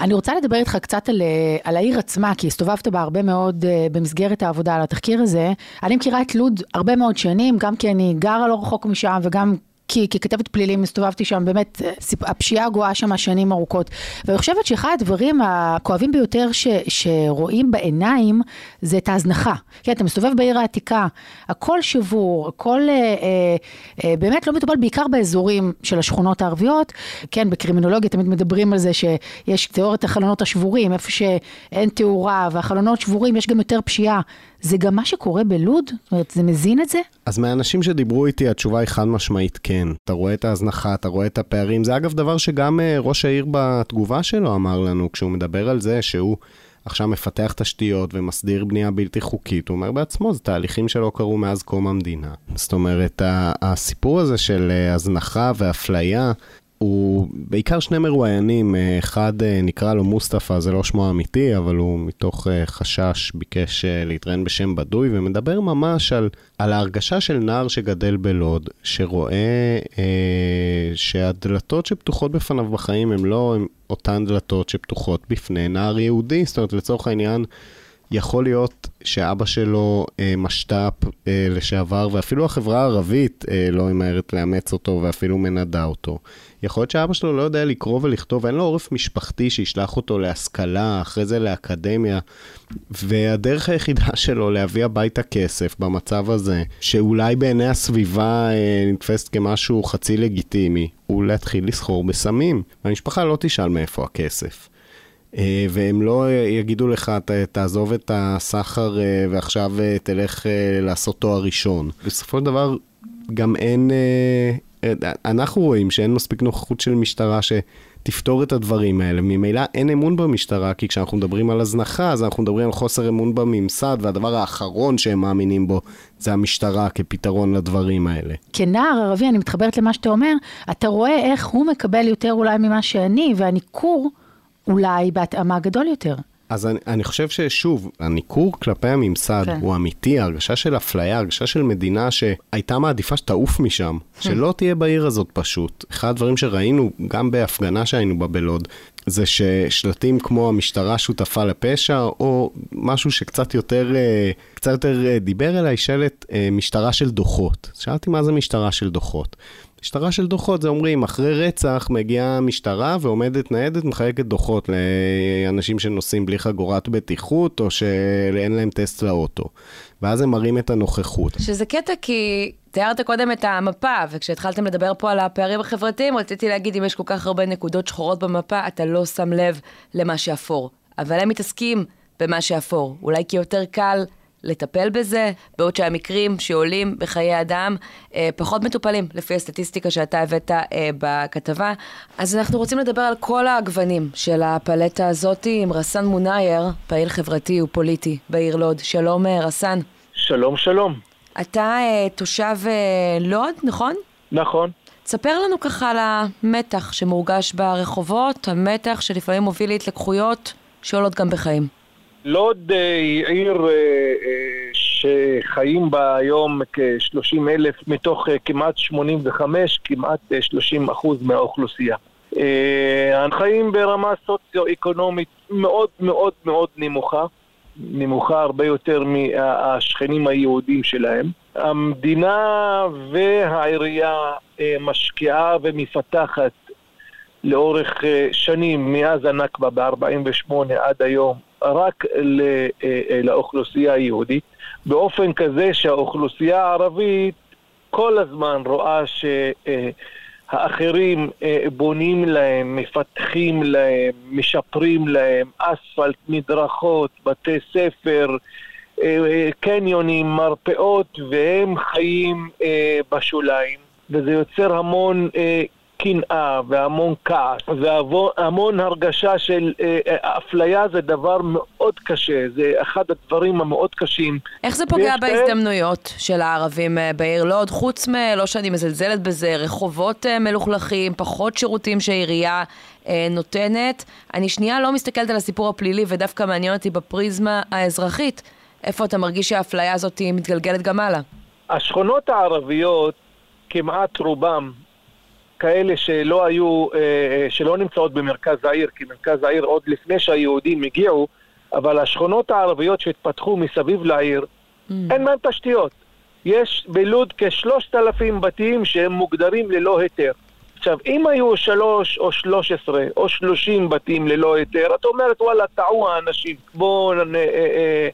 G: אני רוצה לדבר איתך קצת על, אה, על העיר עצמה, כי הסתובבת בה הרבה מאוד אה, במסגרת העבודה על התחקיר הזה. אני מכירה את לוד הרבה מאוד שנים, גם כי אני גרה לא רחוק משם וגם... כי ככתבת פלילים הסתובבתי שם, באמת, אה, הפשיעה גואה שם שנים ארוכות. ואני חושבת שאחד הדברים הכואבים ביותר ש, שרואים בעיניים, זה את ההזנחה. כן, אתה מסתובב בעיר העתיקה, הכל שבור, הכל אה, אה, אה, באמת לא מטופל בעיקר באזורים של השכונות הערביות. כן, בקרימינולוגיה תמיד מדברים על זה שיש תיאוריית החלונות השבורים, איפה שאין תאורה והחלונות שבורים, יש גם יותר פשיעה. זה גם מה שקורה בלוד? זאת אומרת, זה מזין את זה?
H: אז מהאנשים שדיברו איתי, התשובה היא חד משמעית כן. אתה רואה את ההזנחה, אתה רואה את הפערים. זה אגב דבר שגם אה, ראש העיר בתגובה שלו אמר לנו, כשהוא מדבר על זה שהוא עכשיו מפתח תשתיות ומסדיר בנייה בלתי חוקית. הוא אומר בעצמו, זה תהליכים שלא קרו מאז קום המדינה. זאת אומרת, הסיפור הזה של אה, הזנחה ואפליה, הוא בעיקר שני מרואיינים, אה, אחד אה, נקרא לו מוסטפא, זה לא שמו האמיתי, אבל הוא מתוך אה, חשש ביקש להתראיין בשם בדוי, ומדבר ממש על, על ההרגשה של נער שגדל בלוד, שרואה אה, שהדלתות שפתוחות בפניו בחיים הן לא הן אותן דלתות שפתוחות בפני נער יהודי, זאת אומרת לצורך העניין, יכול להיות שאבא שלו אה, משת"פ אה, לשעבר, ואפילו החברה הערבית אה, לא ממהרת לאמץ אותו ואפילו מנדה אותו. יכול להיות שאבא שלו לא יודע לקרוא ולכתוב, אין לו עורף משפחתי שישלח אותו להשכלה, אחרי זה לאקדמיה, והדרך היחידה שלו להביא הביתה כסף במצב הזה, שאולי בעיני הסביבה אה, נתפסת כמשהו חצי לגיטימי, הוא להתחיל לסחור בסמים. והמשפחה לא תשאל מאיפה הכסף. אה, והם לא אה, יגידו לך, "ת- תעזוב את הסחר אה, ועכשיו תלך לעשות תואר ראשון. בסופו של דבר, גם אין, אנחנו רואים שאין מספיק נוכחות של משטרה שתפתור את הדברים האלה. ממילא אין אמון במשטרה, כי כשאנחנו מדברים על הזנחה, אז אנחנו מדברים על חוסר אמון בממסד, והדבר האחרון שהם מאמינים בו זה המשטרה כפתרון לדברים האלה.
G: כנער ערבי, אני מתחברת למה שאתה אומר, אתה רואה איך הוא מקבל יותר אולי ממה שאני, והניכור אולי בהתאמה גדול יותר.
H: אז אני, אני חושב ששוב, הניכור כלפי הממסד
G: כן.
H: הוא אמיתי, הרגשה של אפליה, הרגשה של מדינה שהייתה מעדיפה שתעוף משם, שלא תהיה בעיר הזאת פשוט. אחד הדברים שראינו, גם בהפגנה שהיינו בה בלוד, זה ששלטים כמו המשטרה שותפה לפשע, או משהו שקצת יותר, אה, קצת יותר אה, דיבר אליי, שלט אה, משטרה של דוחות. שאלתי מה זה משטרה של דוחות. משטרה של דוחות זה אומרים, אחרי רצח מגיעה משטרה ועומדת ניידת, מחלקת דוחות לאנשים שנוסעים בלי חגורת בטיחות, או שאין להם טסט לאוטו. ואז הם מראים את הנוכחות.
F: שזה קטע כי תיארת קודם את המפה, וכשהתחלתם לדבר פה על הפערים החברתיים, רציתי להגיד, אם יש כל כך הרבה נקודות שחורות במפה, אתה לא שם לב למה שאפור. אבל הם מתעסקים במה שאפור. אולי כי יותר קל לטפל בזה, בעוד שהמקרים שעולים בחיי אדם אה, פחות מטופלים, לפי הסטטיסטיקה שאתה הבאת אה, בכתבה. אז אנחנו רוצים לדבר על כל הגוונים של הפלטה הזאת עם רסן מונייר, פעיל חברתי ופוליטי בעיר לוד. שלום אה, רסן.
K: שלום, שלום.
F: אתה אה, תושב אה, לוד, נכון?
K: נכון.
F: תספר לנו ככה על המתח שמורגש ברחובות, המתח שלפעמים מוביל להתלקחויות שעולות גם בחיים.
K: לוד אה, היא עיר אה, אה, שחיים בה היום כ-30 אלף מתוך אה, כמעט 85, כמעט אה, 30 אחוז מהאוכלוסייה. אה, החיים ברמה סוציו-אקונומית מאוד מאוד מאוד נמוכה, נמוכה הרבה יותר מהשכנים היהודים שלהם. המדינה והעירייה אה, משקיעה ומפתחת לאורך אה, שנים, מאז הנכבה ב-48' עד היום, רק אה, אה, לאוכלוסייה היהודית, באופן כזה שהאוכלוסייה הערבית כל הזמן רואה שהאחרים בונים להם, מפתחים להם, משפרים להם, אספלט, מדרכות, בתי ספר, אה, אה, קניונים, מרפאות, והם חיים אה, בשוליים, וזה יוצר המון אה, קנאה והמון כעס והמון הרגשה של אה, אה, אפליה זה דבר מאוד קשה, זה אחד הדברים המאוד קשים.
F: איך זה פוגע בהזדמנויות של הערבים אה, בעיר לוד, חוץ מלא שאני מזלזלת בזה, רחובות אה, מלוכלכים, פחות שירותים שהעירייה נותנת. אני שנייה לא מסתכלת על הסיפור הפלילי ודווקא מעניין אותי בפריזמה האזרחית. איפה אתה מרגיש שהאפליה הזאת מתגלגלת גם הלאה?
K: השכונות הערביות, כמעט רובם, כאלה שלא היו, אה, אה, שלא נמצאות במרכז העיר, כי מרכז העיר עוד לפני שהיהודים הגיעו, אבל השכונות הערביות שהתפתחו מסביב לעיר, אין בהן תשתיות. יש בלוד כשלושת אלפים בתים שהם מוגדרים ללא היתר. עכשיו, אם היו שלוש או שלוש עשרה או שלושים בתים ללא היתר, את אומרת, וואלה, טעו האנשים, בואו אה, אה,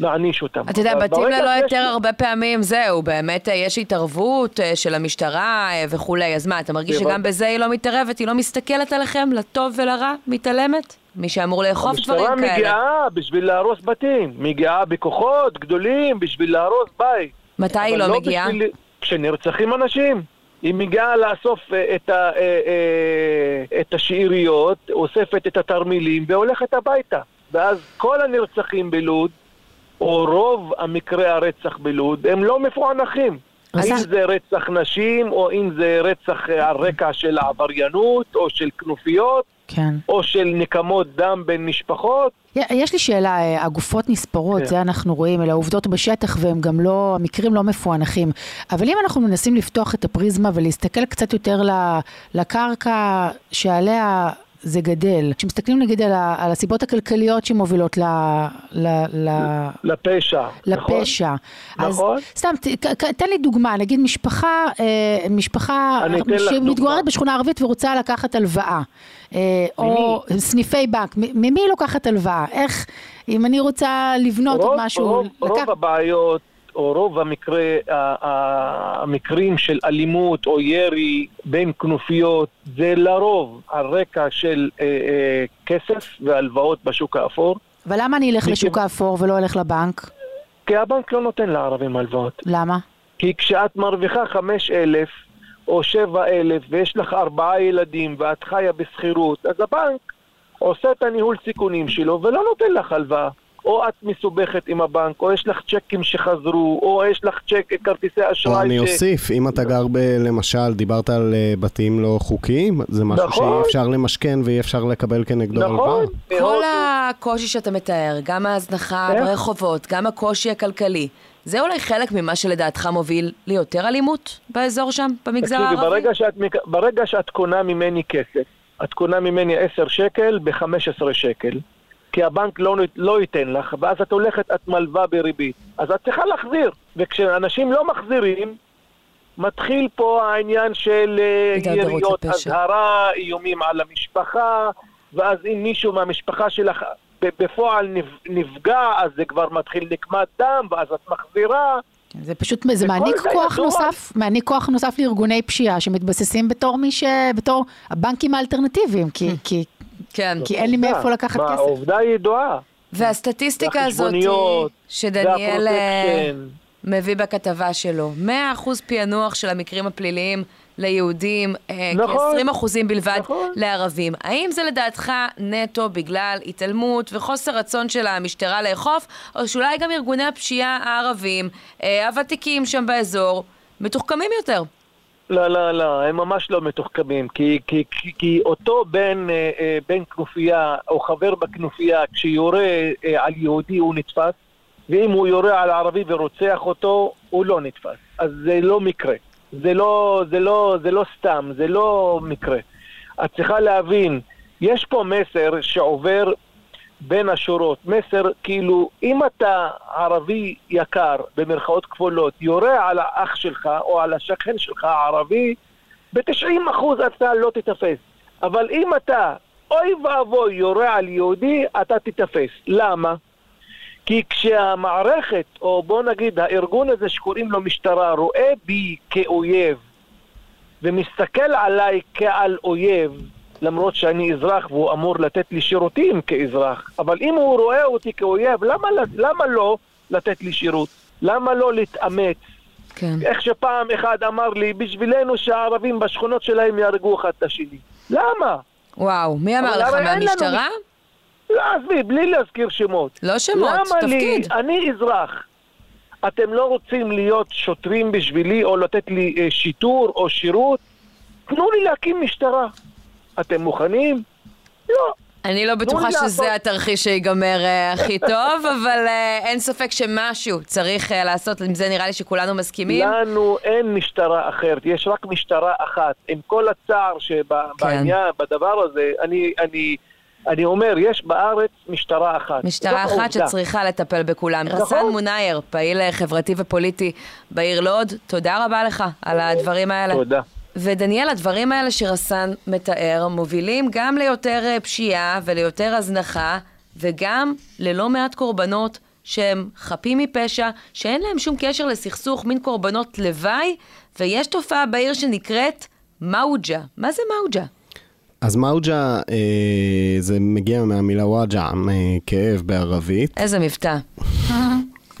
K: נעניש אותם.
F: אתה יודע, בתים ללא היתר הרבה פעמים, זהו, באמת אה, יש התערבות אה, של המשטרה אה, וכולי, אז מה, אתה מרגיש. שגם בזה היא לא מתערבת, היא לא מסתכלת עליכם, לטוב ולרע, מתעלמת? מי שאמור לאכוף דברים
K: המשטרה
F: כאלה.
K: מגיעה בשביל להרוס בתים, מגיעה בכוחות גדולים בשביל להרוס בית.
F: מתי היא
K: אבל
F: לא מגיעה?
K: בשביל- כשנרצחים אנשים. היא מגיעה לאסוף את, ה, את השאריות, אוספת את התרמילים והולכת הביתה. ואז כל הנרצחים בלוד, או רוב המקרי הרצח בלוד, הם לא מפוענחים. אם זה רצח נשים, או אם זה רצח אה, על רקע של עבריינות, או של כנופיות,
G: כן.
K: או של נקמות דם בין משפחות.
G: יש לי שאלה, אה, הגופות נספרות,
K: כן.
G: זה אנחנו רואים, אלה העובדות בשטח והם גם לא, המקרים לא מפוענחים. אבל אם אנחנו מנסים לפתוח את הפריזמה ולהסתכל קצת יותר לקרקע שעליה זה גדל, כשמסתכלים נגיד על, ה- על הסיבות הכלכליות שמובילות ל, ל, ל,
K: לפשע, נכון?
G: לפשע.
K: נכון.
G: אז סתם, ת, תן לי דוגמה, נגיד משפחה, אה, משפחה. שמתגוררת בשכונה ערבית ורוצה לקחת הלוואה, אה, או סניפי בנק, ממי היא לוקחת הלוואה? איך, אם אני רוצה לבנות
K: רוב,
G: משהו,
K: רוב,
G: לקח-
K: רוב הבעיות, או רוב המקרה, המקרים של אלימות או ירי בין כנופיות, זה לרוב על רקע של אה, אה, כסף והלוואות בשוק האפור,
G: אבל למה אני אלך
K: מכיוון-
G: לשוק האפור ולא אלך לבנק?
K: כי הבנק לא נותן לערבים הלוואות.
G: למה?
K: כי כשאת מרוויחה חמש אלף או שבע אלף ויש לך ארבעה ילדים ואת חיה בשכירות, אז הבנק עושה את הניהול סיכונים שלו ולא נותן לך הלוואה. או את מסובכת עם הבנק, או יש לך צ'קים שחזרו, או יש לך צ'ק, כרטיסי אשראי
H: או אני אוסיף, אם אתה גר ב... למשל, דיברת על אה, בתים לא חוקיים, זה משהו
K: נכון.
H: שאי אפשר למשכן ואי אפשר לקבל כנגדו הלוואה.
K: נכון,
F: כל הקושי שאתה מתאר, גם ההזנחה
K: איך?
F: ברחובות, גם הקושי הכלכלי, זה אולי חלק ממה שלדעתך מוביל ליותר אלימות באזור שם, במגזר
K: תקשיבי,
F: הערבי?
K: ברגע שאת, מק- ברגע שאת קונה ממני כסף, את קונה ממני 10 שקל ב-15 שקל, כי הבנק לא, לא ייתן לך, ואז את הולכת, את מלווה בריבית. אז את צריכה להחזיר. וכשאנשים לא מחזירים, מתחיל פה העניין של אה, יריות. אזהרה, איומים על המשפחה, ואז אם מישהו מהמשפחה שלך בפועל נפ- נפגע, אז זה כבר מתחיל נקמת דם, ואז את מחזירה.
G: זה פשוט, זה מעניק
K: זה
G: כוח
K: ידוע.
G: נוסף, מעניק כוח נוסף לארגוני פשיעה שמתבססים בתור מי ש... בתור הבנקים האלטרנטיביים, כי, כי,
F: כן.
G: כי אין לי מאיפה לקחת
K: מה,
G: כסף.
K: העובדה ידועה.
F: והסטטיסטיקה הזאת שדניאל. מביא בכתבה שלו, 100% פענוח של המקרים הפליליים ליהודים, אה,
K: נכון,
F: כ-20% בלבד
K: נכון.
F: לערבים. האם זה לדעתך נטו בגלל התעלמות וחוסר רצון של המשטרה לאכוף, או שאולי גם ארגוני הפשיעה הערבים, אה, הוותיקים שם באזור, מתוחכמים יותר?
K: לא, לא, לא, הם ממש לא מתוחכמים, כי, כי, כי, כי אותו בן, אה, אה, בן כנופיה או חבר בכנופיה, כשיורה אה, על יהודי הוא נתפס, ואם הוא יורה על ערבי ורוצח אותו, הוא לא נתפס. אז זה לא מקרה. זה לא, זה לא, זה לא סתם, זה לא מקרה. את צריכה להבין, יש פה מסר שעובר בין השורות, מסר כאילו, אם אתה ערבי יקר, במרכאות כפולות, יורה על האח שלך או על השכן שלך הערבי, ב-90% אתה לא תיתפס. אבל אם אתה, אוי ואבוי, יורה על יהודי, אתה תיתפס. למה? כי כשהמערכת, או בוא נגיד הארגון הזה שקוראים לו משטרה, רואה בי כאויב ומסתכל עליי כעל אויב, למרות שאני אזרח והוא אמור לתת לי שירותים כאזרח, אבל אם הוא רואה אותי כאויב, למה, למה לא לתת לי שירות? למה לא להתאמץ?
F: כן.
K: איך שפעם אחד אמר לי, בשבילנו שהערבים בשכונות שלהם יהרגו אחד את השני. למה?
F: וואו, מי אמר לך,
K: אין לנו
F: מהמשטרה?
K: לא, עזבי, בלי להזכיר שמות.
F: לא שמות,
K: למה
F: תפקיד.
K: לי, אני אזרח, אתם לא רוצים להיות שוטרים בשבילי או לתת לי אה, שיטור או שירות? תנו לי להקים משטרה. אתם מוכנים? לא.
F: אני לא בטוחה שזה התרחיש שיגמר אה, הכי טוב, אבל אה, אין ספק שמשהו צריך אה, לעשות, עם זה נראה לי שכולנו מסכימים.
K: לנו אין משטרה אחרת, יש רק משטרה אחת. עם כל הצער שבעניין, בדבר הזה, אני, אני, אני אומר, יש בארץ משטרה אחת.
F: משטרה אחת
K: העובדה.
F: שצריכה לטפל בכולם.
K: נכון.
F: רסן מונייר, פעיל חברתי ופוליטי בעיר לוד, תודה רבה לך על הדברים האלה.
K: תודה.
F: ודניאל, הדברים האלה שרסן מתאר מובילים גם ליותר אה, פשיעה וליותר הזנחה, וגם ללא מעט קורבנות שהם חפים מפשע, שאין להם שום קשר לסכסוך, מין קורבנות לוואי, ויש תופעה בעיר שנקראת מאוג'ה. מה זה מאוג'ה?
H: אז מאוג'ה אה, זה מגיע מהמילה וואג'ה, אה, כאב בערבית,
F: איזה מבטא.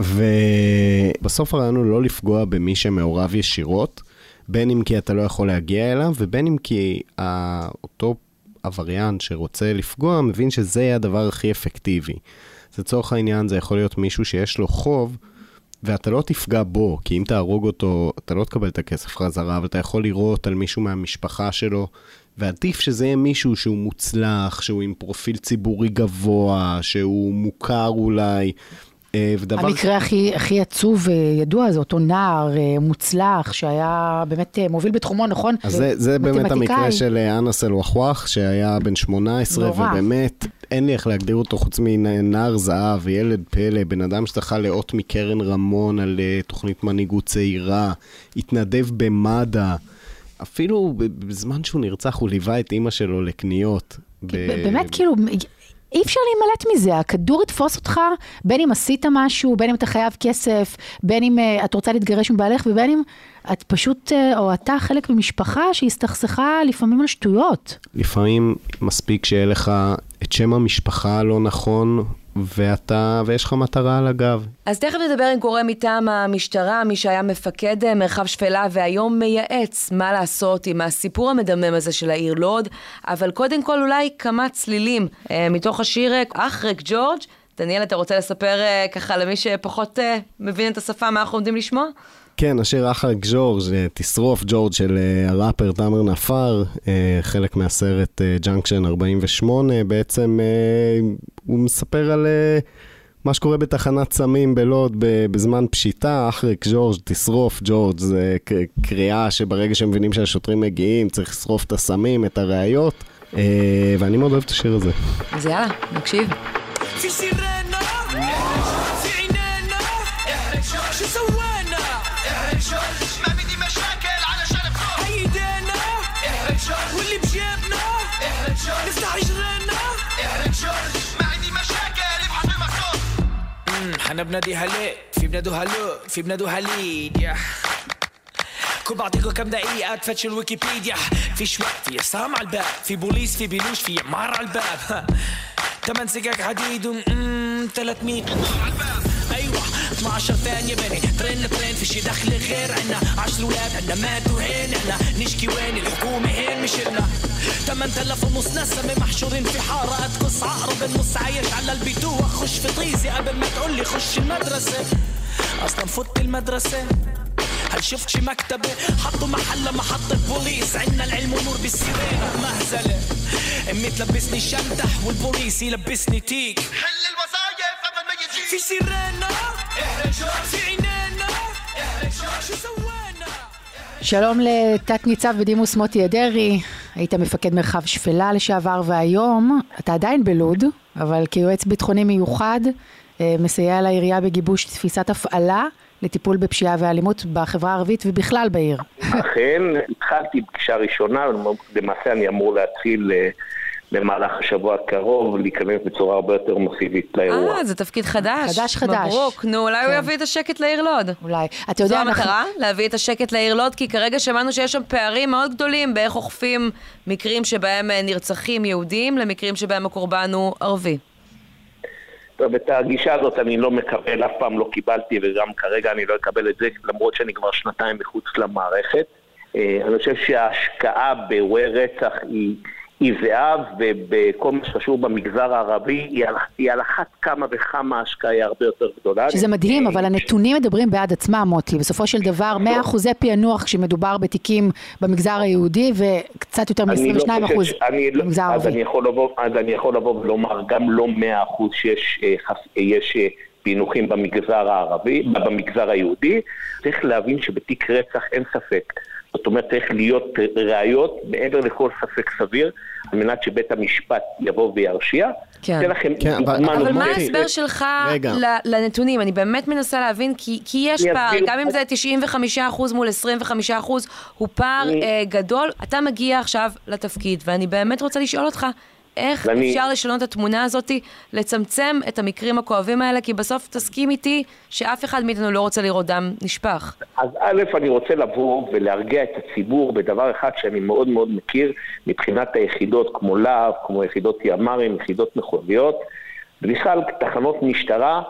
H: ובסוף הרעיון הוא לא לפגוע במי שמעורב ישירות, בין אם כי אתה לא יכול להגיע אליו, ובין אם כי אותו עבריין שרוצה לפגוע, מבין שזה יהיה הדבר הכי אפקטיבי. לצורך העניין זה יכול להיות מישהו שיש לו חוב, ואתה לא תפגע בו, כי אם תהרוג אותו, אתה לא תקבל את הכסף חזרה, אבל אתה יכול לירות על מישהו מהמשפחה שלו, ועדיף שזה יהיה מישהו שהוא מוצלח, שהוא עם פרופיל ציבורי גבוה, שהוא מוכר אולי. אה, ודבר...
G: המקרה הכי, הכי עצוב וידוע זה אותו נער אה, מוצלח שהיה באמת אה, מוביל בתחומו, נכון?
H: אז זה, זה באמת. המקרה של אה, אנס אל-וחואח, שהיה בן 18,
G: נורא.
H: ובאמת, אין לי איך להגדיר אותו חוץ מנער זהב, ילד פלא, בן אדם שזכה לאות מקרן רמון על אה, תוכנית מנהיגות צעירה, התנדב במד"א, אפילו בזמן שהוא נרצח הוא ליווה את אימא שלו לקניות. ב-
G: באמת, כאילו, אי אפשר להימלט מזה, הכדור יתפוס אותך, בין אם עשית משהו, בין אם אתה חייב כסף, בין אם uh, את רוצה להתגרש מבעלך, ובין אם את פשוט, uh, או אתה חלק ממשפחה שהסתכסכה לפעמים על שטויות.
H: לפעמים מספיק שיהיה לך את שם המשפחה הלא נכון, ואתה, ויש לך מטרה על הגב.
F: אז תכף נדבר עם גורם מטעם המשטרה, מי שהיה מפקד אה, מרחב שפלה והיום מייעץ מה לעשות עם הסיפור המדמם הזה של העיר לוד, אבל קודם כל אולי כמה צלילים אה, מתוך השיר אה, אחרק ג'ורג'. דניאל, אתה רוצה לספר ככה למי שפחות מבין את השפה, מה אנחנו עומדים לשמוע?
H: כן, השיר אחרק ג'ורג', אה, תשרוף ג'ורג' של אה, הראפר תאמר נפאר, אה, חלק מהסרט ג'אנקשן 48, בעצם הוא מספר על מה שקורה בתחנת סמים בלוד בזמן פשיטה, אחרק ג'ורג', תשרוף ג'ורג', זה קריאה שברגע שמבינים שהשוטרים מגיעים צריך לשרוף את הסמים, את הראיות, ואני מאוד אוהב את השיר הזה.
F: אז יאללה, נקשיב.
L: أنا بنادي هلال في بنادو هلو في بنادو هليد كل بعطيكم كم دقيقة تفتشوا الويكيبيديا. في شوي في عصام على الباب في بوليس في بلوش في عمار على الباب. تمن سكك حديد 300 على الباب أيوه 12 ثانية بني. ترن ترن في شي دخل غير عنا. 10 ولاد عنا ماتوا هين عنا. نشكي وين الحكومة؟ هين مش إلنا 8000 ونص نسمة محشورين في حارة أتقص عقرب النص عايش على البيتوة خش في طيزي قبل ما تقول لي خش المدرسة. أصلا فوت المدرسة. هل شفت شي مكتبة؟ حطوا محلة محطة بوليس عنا العلم ونور بالسيرين مهزلة أمي تلبسني شمدح والبوليس يلبسني تيك. حل يجي في سيرينا في عينينا شو سوينا
G: שלום לתת ניצב בדימוס מוטי אדרי, היית מפקד מרחב שפלה לשעבר והיום, אתה עדיין בלוד, אבל כיועץ ביטחוני מיוחד, אה, מסייע לעירייה בגיבוש תפיסת הפעלה לטיפול בפשיעה ואלימות בחברה הערבית ובכלל בעיר.
M: אכן, התחלתי פגישה ראשונה, למעשה אני אמור להתחיל אה, במהלך השבוע הקרוב להיכנס בצורה הרבה יותר מסיבית לאירוע.
F: אה, זה תפקיד חדש.
G: חדש חדש.
F: מברוק, נו, אולי כן. הוא יביא את השקט לעיר לוד.
G: אולי. אתה יודע,
F: זו המטרה? אנחנו... להביא את השקט לעיר לוד? כי כרגע שמענו שיש שם פערים מאוד גדולים באיך אוכפים מקרים שבהם אה, נרצחים יהודים למקרים שבהם הקורבן הוא ערבי.
M: טוב, את הגישה הזאת אני לא מקבל, אף פעם לא קיבלתי וגם כרגע אני לא אקבל את זה, למרות שאני כבר שנתיים מחוץ למערכת. אה, אני חושב שההשקעה באירועי רצח היא... היא זהב, ובכל מה שקשור במגזר הערבי, היא על אחת כמה וכמה השקעה היא הרבה יותר גדולה.
G: שזה מדהים, אבל הנתונים מדברים בעד עצמם, מוטי. בסופו של דבר, 100 אחוזי פענוח כשמדובר בתיקים במגזר היהודי, וקצת יותר מ-22
M: לא
G: אחוז
M: לא- במגזר הערבי. אז אני יכול לבוא ולומר, גם לא 100 אחוז שיש אה, אה, פענוחים במגזר הערבי, במגזר היהודי. צריך להבין שבתיק רצח אין ספק. זאת אומרת, צריך להיות ראיות מעבר לכל ספק סביר, על מנת שבית המשפט יבוא וירשיע.
F: כן. לכם כן, אבל, אבל מה ההסבר שלך לנתונים? אני באמת מנסה להבין, כי, כי יש פער, גם אם זה 95% מול 25%, הוא פער אני... uh, גדול. אתה מגיע עכשיו לתפקיד, ואני באמת רוצה לשאול אותך, איך ואני... אפשר לשנות את התמונה הזאת, לצמצם את המקרים הכואבים האלה, כי בסוף תסכים איתי שאף אחד מאיתנו לא רוצה לראות דם נשפך.
M: אז א', אני רוצה לבוא ולהרגיע את הציבור בדבר אחד שאני מאוד מאוד מכיר מבחינת היחידות כמו להב, כמו יחידות ימ"רים, יחידות מחוזיות, בכלל תחנות משטרה,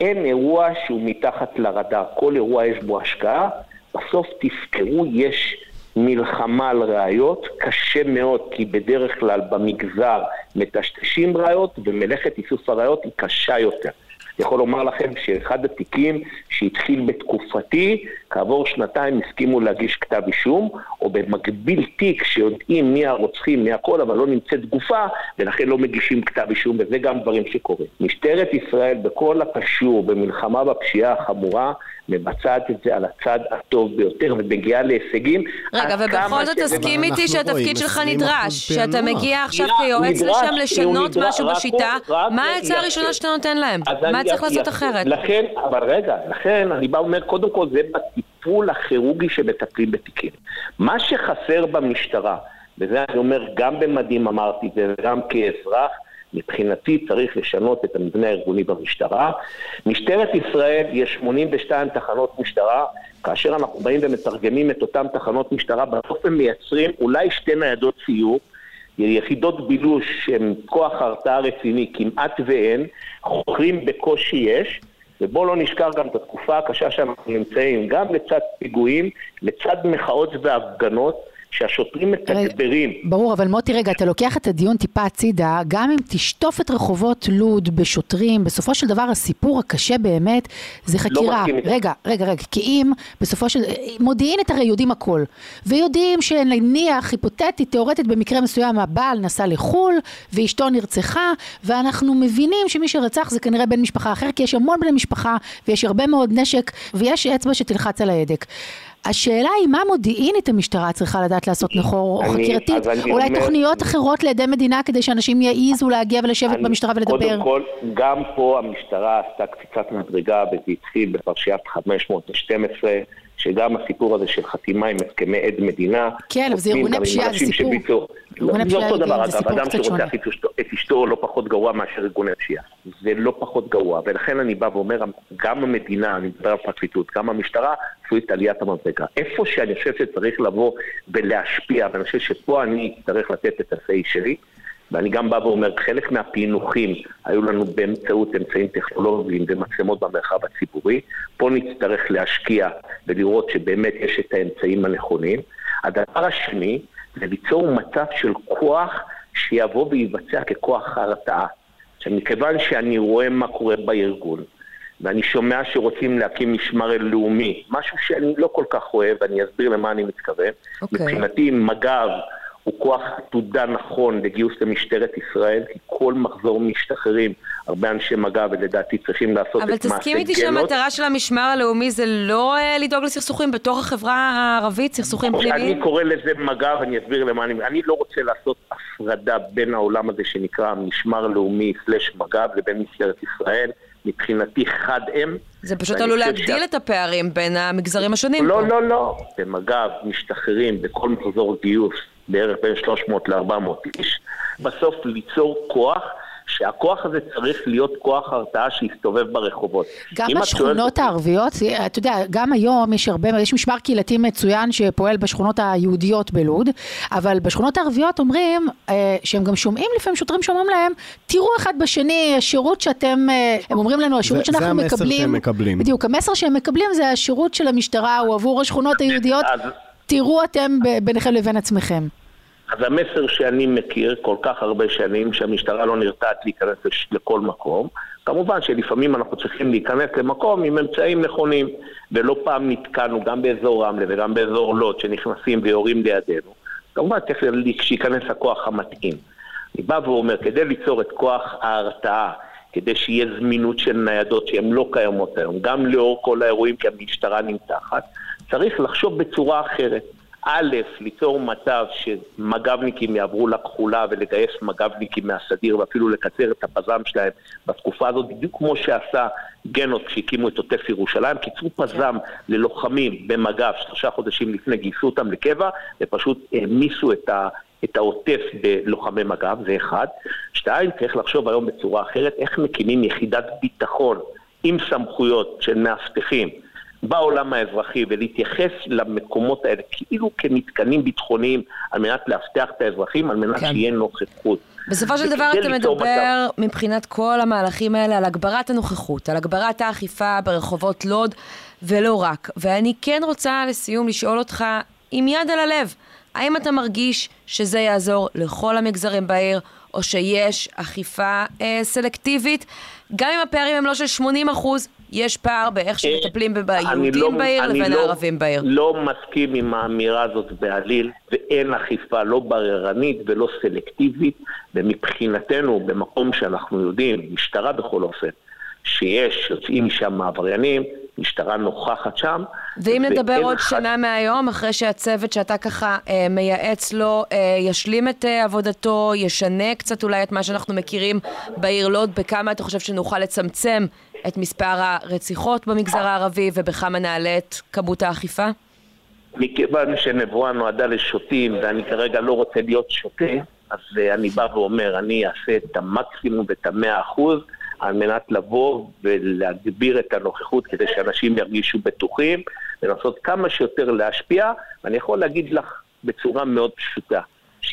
M: אין אירוע שהוא מתחת לרדאר. כל אירוע יש בו השקעה. בסוף תזכרו, יש... מלחמה על ראיות, קשה מאוד, כי בדרך כלל במגזר מטשטשים ראיות, ומלאכת איסוף הראיות היא קשה יותר. אני יכול לומר לכם שאחד התיקים שהתחיל בתקופתי, כעבור שנתיים הסכימו להגיש כתב אישום, או במקביל תיק שיודעים מי הרוצחים, מי הכל, אבל לא נמצאת גופה, ולכן לא מגישים כתב אישום, וזה גם דברים שקורים. משטרת ישראל, בכל הקשור במלחמה בפשיעה החמורה, מבצעת את זה על הצד הטוב ביותר ומגיעה להישגים.
F: רגע, ובכל זאת תסכים איתי שהתפקיד שלך נדרש, שאתה מגיע עכשיו כיועץ לשם לשנות משהו בשיטה, מה העצה הראשונה שאתה נותן להם? מה צריך לעשות אחרת?
M: לכן, אבל רגע, לכן אני בא ואומר, קודם כל זה בטיפול הכירורגי שמטפלים בתיקים. מה שחסר במשטרה, וזה אני אומר גם במדים אמרתי וגם כאזרח, מבחינתי צריך לשנות את המבנה הארגוני במשטרה. משטרת ישראל, יש 82 תחנות משטרה, כאשר אנחנו באים ומתרגמים את אותן תחנות משטרה, בסוף הם מייצרים אולי שתי ניידות סיור, יחידות בילוש שהן כוח הרתעה רציני כמעט ואין, חוקרים בקושי יש, ובואו לא נשכח גם את התקופה הקשה שאנחנו נמצאים, גם לצד פיגועים, לצד מחאות והפגנות, שהשוטרים מתגברים.
G: ברור, אבל מוטי, רגע, אתה לוקח את הדיון טיפה הצידה, גם אם תשטוף את רחובות לוד בשוטרים, בסופו של דבר הסיפור הקשה באמת זה חקירה.
M: מסכים איתך.
G: רגע, רגע, רגע, כי אם בסופו של... מודיעינית הרי יודעים הכל, ויודעים שנניח, היפותטית, תיאורטית, במקרה מסוים הבעל נסע לחו"ל, ואשתו נרצחה, ואנחנו מבינים שמי שרצח זה כנראה בן משפחה אחר, כי יש המון בני משפחה, ויש הרבה מאוד נשק, ויש אצבע שתלחץ על ההדק. השאלה היא מה מודיעינית המשטרה צריכה לדעת לעשות נחור או חקירתית, אולי
M: אומר-
G: תוכניות אחרות לעדי מדינה כדי שאנשים יעיזו להגיע ולשבת
M: אני-
G: במשטרה ולדבר.
M: קודם כל, גם פה המשטרה עשתה קפיצת מדרגה וזה התחיל בפרשיית 512, שגם הסיפור הזה של חתימה עם הסכמי עד מדינה.
G: כן, אבל זה ארגוני פשיעה, זה סיפור. ארגוני
M: זה אותו דבר,
G: זה
M: אגב, אדם
G: קצת
M: שרוצח. את אשתו- לא פחות גרוע מאשר ארגוני פשיעה. זה לא פחות גרוע, ולכן אני בא ואומר, גם המדינה, אני מדבר על פרקליטות, גם המשטרה, עשו את עליית המדרגה. איפה שאני חושב שצריך לבוא ולהשפיע, ואני חושב שפה אני אצטרך לתת את ה-say שלי, ואני גם בא ואומר, חלק מהפענוחים היו לנו באמצעות אמצעים טכנולוגיים ומצלמות במרחב הציבורי. פה נצטרך להשקיע ולראות שבאמת יש את האמצעים הנכונים. הדבר השני, זה ליצור מצב של כוח שיבוא ויבצע ככוח הרתעה. עכשיו, מכיוון שאני רואה מה קורה בארגון, ואני שומע שרוצים להקים משמר לאומי, משהו שאני לא כל כך אוהב, ואני אסביר למה אני מתכוון.
F: אוקיי.
M: מבחינתי מג"ב הוא כוח עתודה נכון לגיוס למשטרת ישראל, כי כל מחזור משתחררים הרבה אנשי מג"ב, ולדעתי צריכים לעשות
F: אבל
M: את מעשה
F: תסכים איתי
M: גנות.
F: שהמטרה של המשמר הלאומי זה לא אה, לדאוג לסכסוכים בתוך החברה הערבית, סכסוכים
M: אני
F: פנימיים?
M: קורא לזה מג"ב, אני אסביר למה אני... אני לא רוצה לעשות הפרדה בין העולם הזה שנקרא משמר לאומי סלש מג"ב לבין משטרת ישראל. מבחינתי חד הם.
F: זה פשוט עלול להגדיל
M: שה-
F: את הפערים בין המגזרים השונים פה.
M: לא, לא, לא. במג"ב משתחררים בכל מחזור גיוס בערך בין 300 ל-400 איש. בסוף ליצור כוח, שהכוח הזה צריך להיות כוח הרתעה שיסתובב ברחובות.
G: גם בשכונות הערביות, אתה יודע, גם היום יש הרבה, יש משמר קהילתי מצוין שפועל בשכונות היהודיות בלוד, אבל בשכונות הערביות אומרים, אה, שהם גם שומעים לפעמים שוטרים שאומרים להם, תראו אחד בשני, השירות שאתם, אה, הם אומרים לנו, השירות
H: זה- זה
G: שאנחנו
H: המסר
G: מקבלים,
H: שהם מקבלים.
G: בדיוק, המסר שהם מקבלים זה השירות של המשטרה, הוא עבור השכונות היהודיות, תראו אתם ביניכם לבין עצמכם.
M: אז המסר שאני מכיר כל כך הרבה שנים, שהמשטרה לא נרתעת להיכנס לכל מקום, כמובן שלפעמים אנחנו צריכים להיכנס למקום עם אמצעים נכונים, ולא פעם נתקענו גם באזור רמלה וגם באזור לוד, שנכנסים ויורים לידינו. כמובן צריך שייכנס הכוח המתאים. אני בא ואומר, כדי ליצור את כוח ההרתעה, כדי שיהיה זמינות של ניידות שהן לא קיימות היום, גם לאור כל האירועים כי המשטרה נמתחת, צריך לחשוב בצורה אחרת. א', ליצור מצב שמג"בניקים יעברו לכחולה ולגייס מג"בניקים מהסדיר ואפילו לקצר את הפז"ם שלהם בתקופה הזאת, בדיוק כמו שעשה גנות כשהקימו את עוטף ירושלים, קיצרו פז"ם ללוחמים במג"ב שלושה חודשים לפני, גייסו אותם לקבע ופשוט העמיסו את ה... את העוטף בלוחמי מג"ב, זה אחד. שתיים, צריך לחשוב היום בצורה אחרת, איך מקימים יחידת ביטחון עם סמכויות של מאבטחים בעולם האזרחי ולהתייחס למקומות האלה כאילו כמתקנים ביטחוניים על מנת לאבטח את האזרחים, על מנת
F: כן.
M: שיהיה נוכחות.
F: בסופו של דבר אתה מדבר
M: מצב-
F: מבחינת כל המהלכים האלה על הגברת הנוכחות, על הגברת האכיפה ברחובות לוד ולא רק. ואני כן רוצה לסיום לשאול אותך עם יד על הלב, האם אתה מרגיש שזה יעזור לכל המגזרים בעיר, או שיש אכיפה אה, סלקטיבית? גם אם הפערים הם לא של 80 אחוז, יש פער באיך שמטפלים
M: אני
F: ביהודים
M: לא-
F: בעיר
M: אני
F: לבין
M: לא-
F: הערבים בעיר.
M: לא מסכים עם האמירה הזאת בעליל, ואין אכיפה לא בררנית ולא סלקטיבית, ומבחינתנו, במקום שאנחנו יודעים, משטרה בכל אופן, שיש, יוצאים משם עבריינים, משטרה נוכחת שם.
F: ואם נדבר עוד
M: אחד-
F: שנה מהיום, אחרי שהצוות שאתה ככה אה, מייעץ לו אה, ישלים את אה, עבודתו, ישנה קצת אולי את מה שאנחנו מכירים בעיר לוד, בכמה אתה חושב שנוכל לצמצם את מספר הרציחות במגזר הערבי ובכמה נעלה את כמות האכיפה?
M: מכיוון שנבואה נועדה לשוטים, ואני כרגע לא רוצה להיות שוטה, אז אה, אני בא ואומר, אני אעשה את המקסימום ואת המאה אחוז, על מנת לבוא ולהגביר את הנוכחות כדי שאנשים ירגישו בטוחים, ולנסות כמה שיותר להשפיע, ואני יכול להגיד לך בצורה מאוד פשוטה,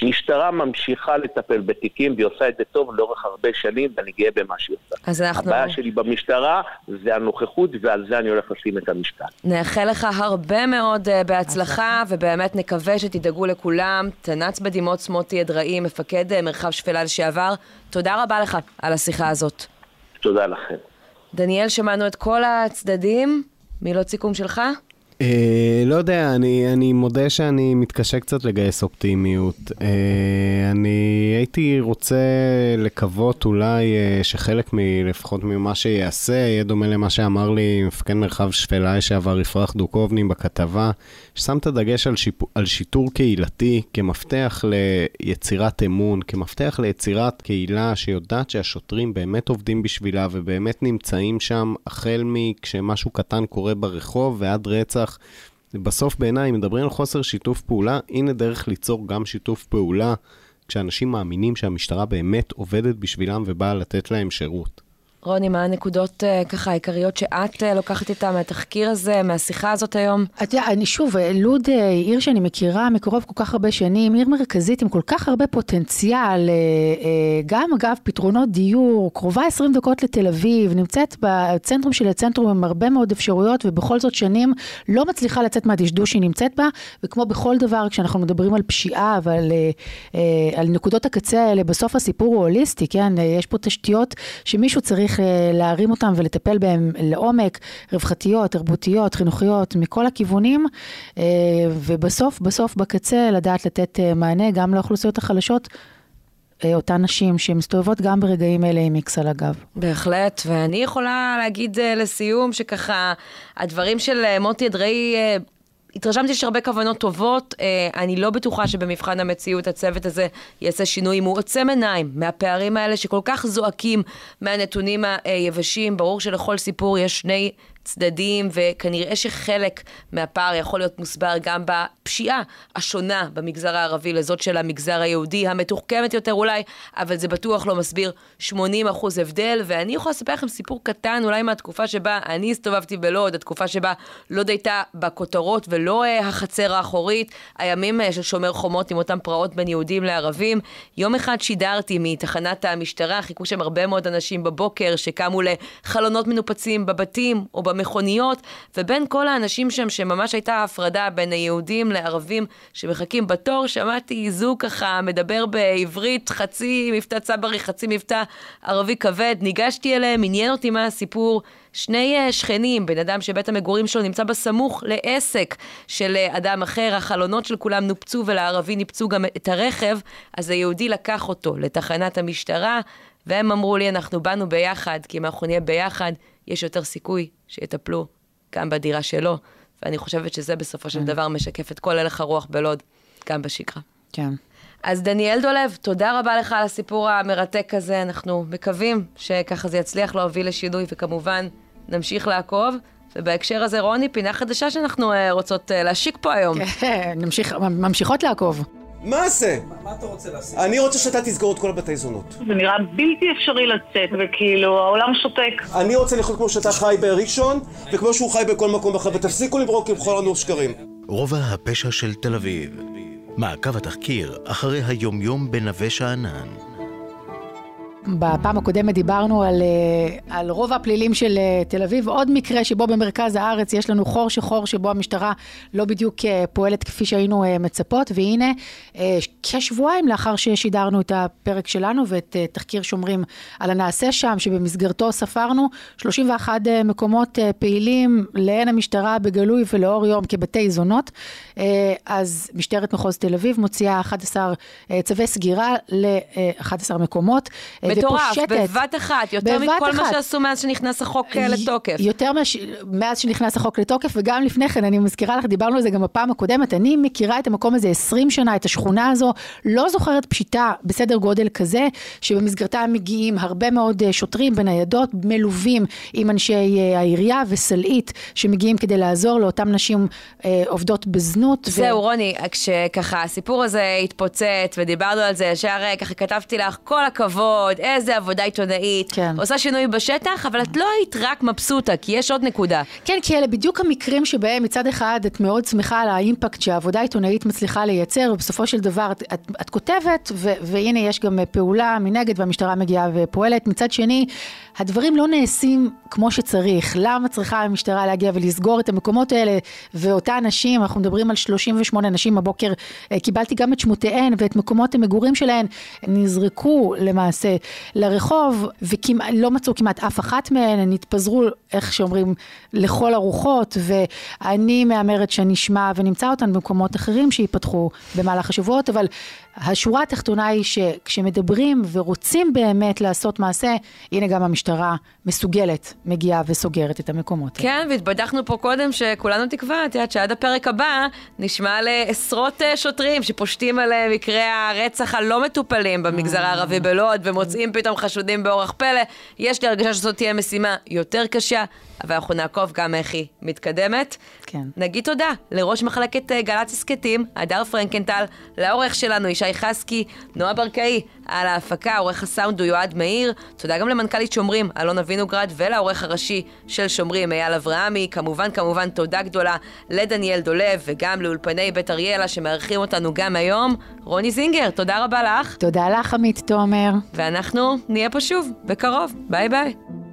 M: משטרה ממשיכה לטפל בתיקים והיא עושה את זה טוב לאורך הרבה שנים ואני גאה במה שהיא עושה.
F: אז אנחנו...
M: הבעיה שלי במשטרה זה הנוכחות ועל זה אני הולך לשים את המשקל.
F: נאחל לך הרבה מאוד uh, בהצלחה, ובאמת נקווה שתדאגו לכולם. תנ"צ בדימוץ מוטי אדראי, מפקד uh, מרחב שפלה לשעבר, תודה רבה לך על השיחה הזאת.
M: תודה לכם.
F: דניאל, שמענו את כל הצדדים. מילות סיכום שלך?
H: אה, לא יודע, אני, אני מודה שאני מתקשה קצת לגייס אופטימיות. אה, אני הייתי רוצה לקוות אולי אה, שחלק מלפחות ממה שיעשה יהיה דומה למה שאמר לי מפקד מרחב שפלה לשעבר יפרח דוקובני בכתבה, ששם את הדגש על, שיפ... על שיטור קהילתי כמפתח ליצירת אמון, כמפתח ליצירת קהילה שיודעת שהשוטרים באמת עובדים בשבילה ובאמת נמצאים שם החל מכשמשהו קטן קורה ברחוב ועד רצח. בסוף בעיניי, אם מדברים על חוסר שיתוף פעולה, הנה דרך ליצור גם שיתוף פעולה, כשאנשים מאמינים שהמשטרה באמת עובדת בשבילם ובאה לתת להם שירות.
F: רוני, מה הנקודות uh, ככה העיקריות שאת uh, לוקחת איתה מהתחקיר הזה, מהשיחה הזאת היום?
G: את יודעת, אני שוב, לוד uh, עיר שאני מכירה מקרוב כל כך הרבה שנים, עיר מרכזית עם כל כך הרבה פוטנציאל, גם אגב פתרונות דיור, קרובה 20 דקות לתל אביב, נמצאת בצנטרום של הצנטרום עם הרבה מאוד אפשרויות, ובכל זאת שנים לא מצליחה לצאת מהדשדוש שהיא נמצאת בה, וכמו בכל דבר, כשאנחנו מדברים על פשיעה ועל על נקודות הקצה האלה, בסוף הסיפור הוא הוליסטי, כן? יש פה תשתיות שמישהו צריך... צריך אה, להרים אותם ולטפל בהם לעומק, רווחתיות, תרבותיות, חינוכיות, מכל הכיוונים, אה, ובסוף, בסוף, בקצה, לדעת לתת אה, מענה גם לאוכלוסיות החלשות. אותן נשים שמסתובבות גם ברגעים אלה עם איקס על הגב.
F: בהחלט, ואני יכולה להגיד לסיום שככה, הדברים של מוטי אדראי התרשמתי שיש הרבה כוונות טובות, אה, אני לא בטוחה שבמבחן המציאות הצוות הזה יעשה שינוי. אם הוא עוצם עיניים מהפערים האלה שכל כך זועקים מהנתונים היבשים, ברור שלכל סיפור יש שני צדדים, וכנראה שחלק מהפער יכול להיות מוסבר גם בפשיעה השונה במגזר הערבי לזאת של המגזר היהודי, המתוחכמת יותר אולי, אבל זה בטוח לא מסביר 80 אחוז הבדל, ואני יכולה לספר לכם סיפור קטן אולי מהתקופה שבה אני הסתובבתי בלוד, התקופה שבה לוד הייתה בכותרות ולא uh, החצר האחורית, הימים uh, של שומר חומות עם אותם פרעות בין יהודים לערבים. יום אחד שידרתי מתחנת המשטרה, חיכו שם הרבה מאוד אנשים בבוקר שקמו לחלונות מנופצים בבתים או במכוניות, ובין כל האנשים שם, שממש הייתה הפרדה בין היהודים לערבים שמחכים בתור, שמעתי זוג ככה מדבר בעברית, חצי מבטא צברי, חצי מבטא ערבי כבד, ניגשתי אליהם, עניין אותי מה הסיפור. שני אה, שכנים, בן אדם שבית המגורים שלו נמצא בסמוך לעסק של אה, אדם אחר, החלונות של כולם נופצו ולערבי ניפצו גם את הרכב, אז היהודי לקח אותו לתחנת המשטרה, והם אמרו לי, אנחנו באנו ביחד, כי אם אנחנו נהיה ביחד, יש יותר סיכוי שיטפלו גם בדירה שלו, ואני חושבת שזה בסופו של כן. דבר משקף את כל הלך הרוח בלוד, גם בשגרה.
G: כן.
F: אז דניאל דולב, תודה רבה לך על הסיפור המרתק הזה. אנחנו מקווים שככה זה יצליח להוביל לשינוי, וכמובן, נמשיך לעקוב. ובהקשר הזה, רוני, פינה חדשה שאנחנו uh, רוצות uh, להשיק פה היום.
G: כן, נמשיך, ממשיכות לעקוב.
N: מה זה? מה אתה רוצה לעשות? אני רוצה שאתה תסגור את כל הבתי זונות.
O: זה נראה בלתי אפשרי לצאת, וכאילו, העולם שותק.
N: אני רוצה לחיות כמו שאתה חי בראשון, וכמו שהוא חי בכל מקום אחר, ותפסיקו לברוק עם כל לנו שקרים.
C: רובע הפשע של תל אביב. מעקב התחקיר אחרי היומיום בנווה שאנן.
G: בפעם הקודמת דיברנו על, אה, על רוב הפלילים של אה, תל אביב, עוד מקרה שבו במרכז הארץ יש לנו חור שחור שבו המשטרה לא בדיוק אה, פועלת כפי שהיינו מצפות, והנה כשבועיים לאחר ששידרנו את הפרק שלנו ואת תחקיר שומרים על הנעשה שם, שבמסגרתו ספרנו 31 מקומות פעילים לעין המשטרה בגלוי ולאור יום כבתי זונות, אז משטרת מחוז תל אביב מוציאה 11 צווי סגירה ל-11 מקומות.
F: מטורף, בבת אחת, יותר בבת מכל אחת. מה שעשו מאז שנכנס החוק אה, לתוקף.
G: יותר מש... מאז שנכנס החוק לתוקף, וגם לפני כן, אני מזכירה לך, דיברנו על זה גם בפעם הקודמת, אני מכירה את המקום הזה 20 שנה, את השכונה הזו, לא זוכרת פשיטה בסדר גודל כזה, שבמסגרתה מגיעים הרבה מאוד אה, שוטרים בניידות, מלווים עם אנשי אה, העירייה וסלעית, שמגיעים כדי לעזור לאותן נשים אה, עובדות בזנות.
F: זהו, ו... רוני, כשככה הסיפור הזה התפוצץ ודיברנו על זה, ישר ככה כתבתי לך, כל הכבוד. איזה עבודה עיתונאית,
G: כן.
F: עושה שינוי בשטח, אבל את לא היית רק מבסוטה, כי יש עוד נקודה.
G: כן, כי אלה בדיוק המקרים שבהם מצד אחד את מאוד שמחה על האימפקט שהעבודה העיתונאית מצליחה לייצר, ובסופו של דבר את, את, את כותבת, ו, והנה יש גם פעולה מנגד והמשטרה מגיעה ופועלת. מצד שני, הדברים לא נעשים כמו שצריך. למה צריכה המשטרה להגיע ולסגור את המקומות האלה, ואותה נשים, אנחנו מדברים על 38 נשים הבוקר, אה, קיבלתי גם את שמותיהן ואת מקומות המגורים שלהן, נזרקו למעשה לרחוב, ולא מצאו כמעט אף אחת מהן, הן התפזרו, איך שאומרים, לכל הרוחות, ואני מהמרת שנשמע ונמצא אותן במקומות אחרים שייפתחו במהלך השבועות, אבל השורה התחתונה היא שכשמדברים ורוצים באמת לעשות מעשה, הנה גם המשטרה מסוגלת, מגיעה וסוגרת את המקומות.
F: כן, והתבדחנו פה קודם שכולנו תקווה, את יודעת שעד הפרק הבא נשמע על עשרות אה, שוטרים שפושטים על מקרי הרצח הלא מטופלים במגזר. הערבי בלוד, ומוצאים פתאום חשודים באורח פלא. יש לי הרגשה שזאת תהיה משימה יותר קשה. אבל אנחנו נעקוב גם איך היא מתקדמת.
G: כן.
F: נגיד תודה לראש מחלקת אה, גל"צ הסכתים, הדר פרנקנטל, לעורך שלנו ישי חסקי, נועה ברקאי, על ההפקה, עורך הסאונד הוא יועד מאיר, תודה גם למנכ"לית שומרים, אלונה וינוגרד, ולעורך הראשי של שומרים, אייל אברהמי, כמובן כמובן תודה גדולה לדניאל דולב, וגם לאולפני בית אריאלה שמארחים אותנו גם היום. רוני זינגר, תודה רבה לך.
G: תודה לך עמית תומר.
F: ואנחנו נהיה פה שוב, בקרוב. ביי ביי.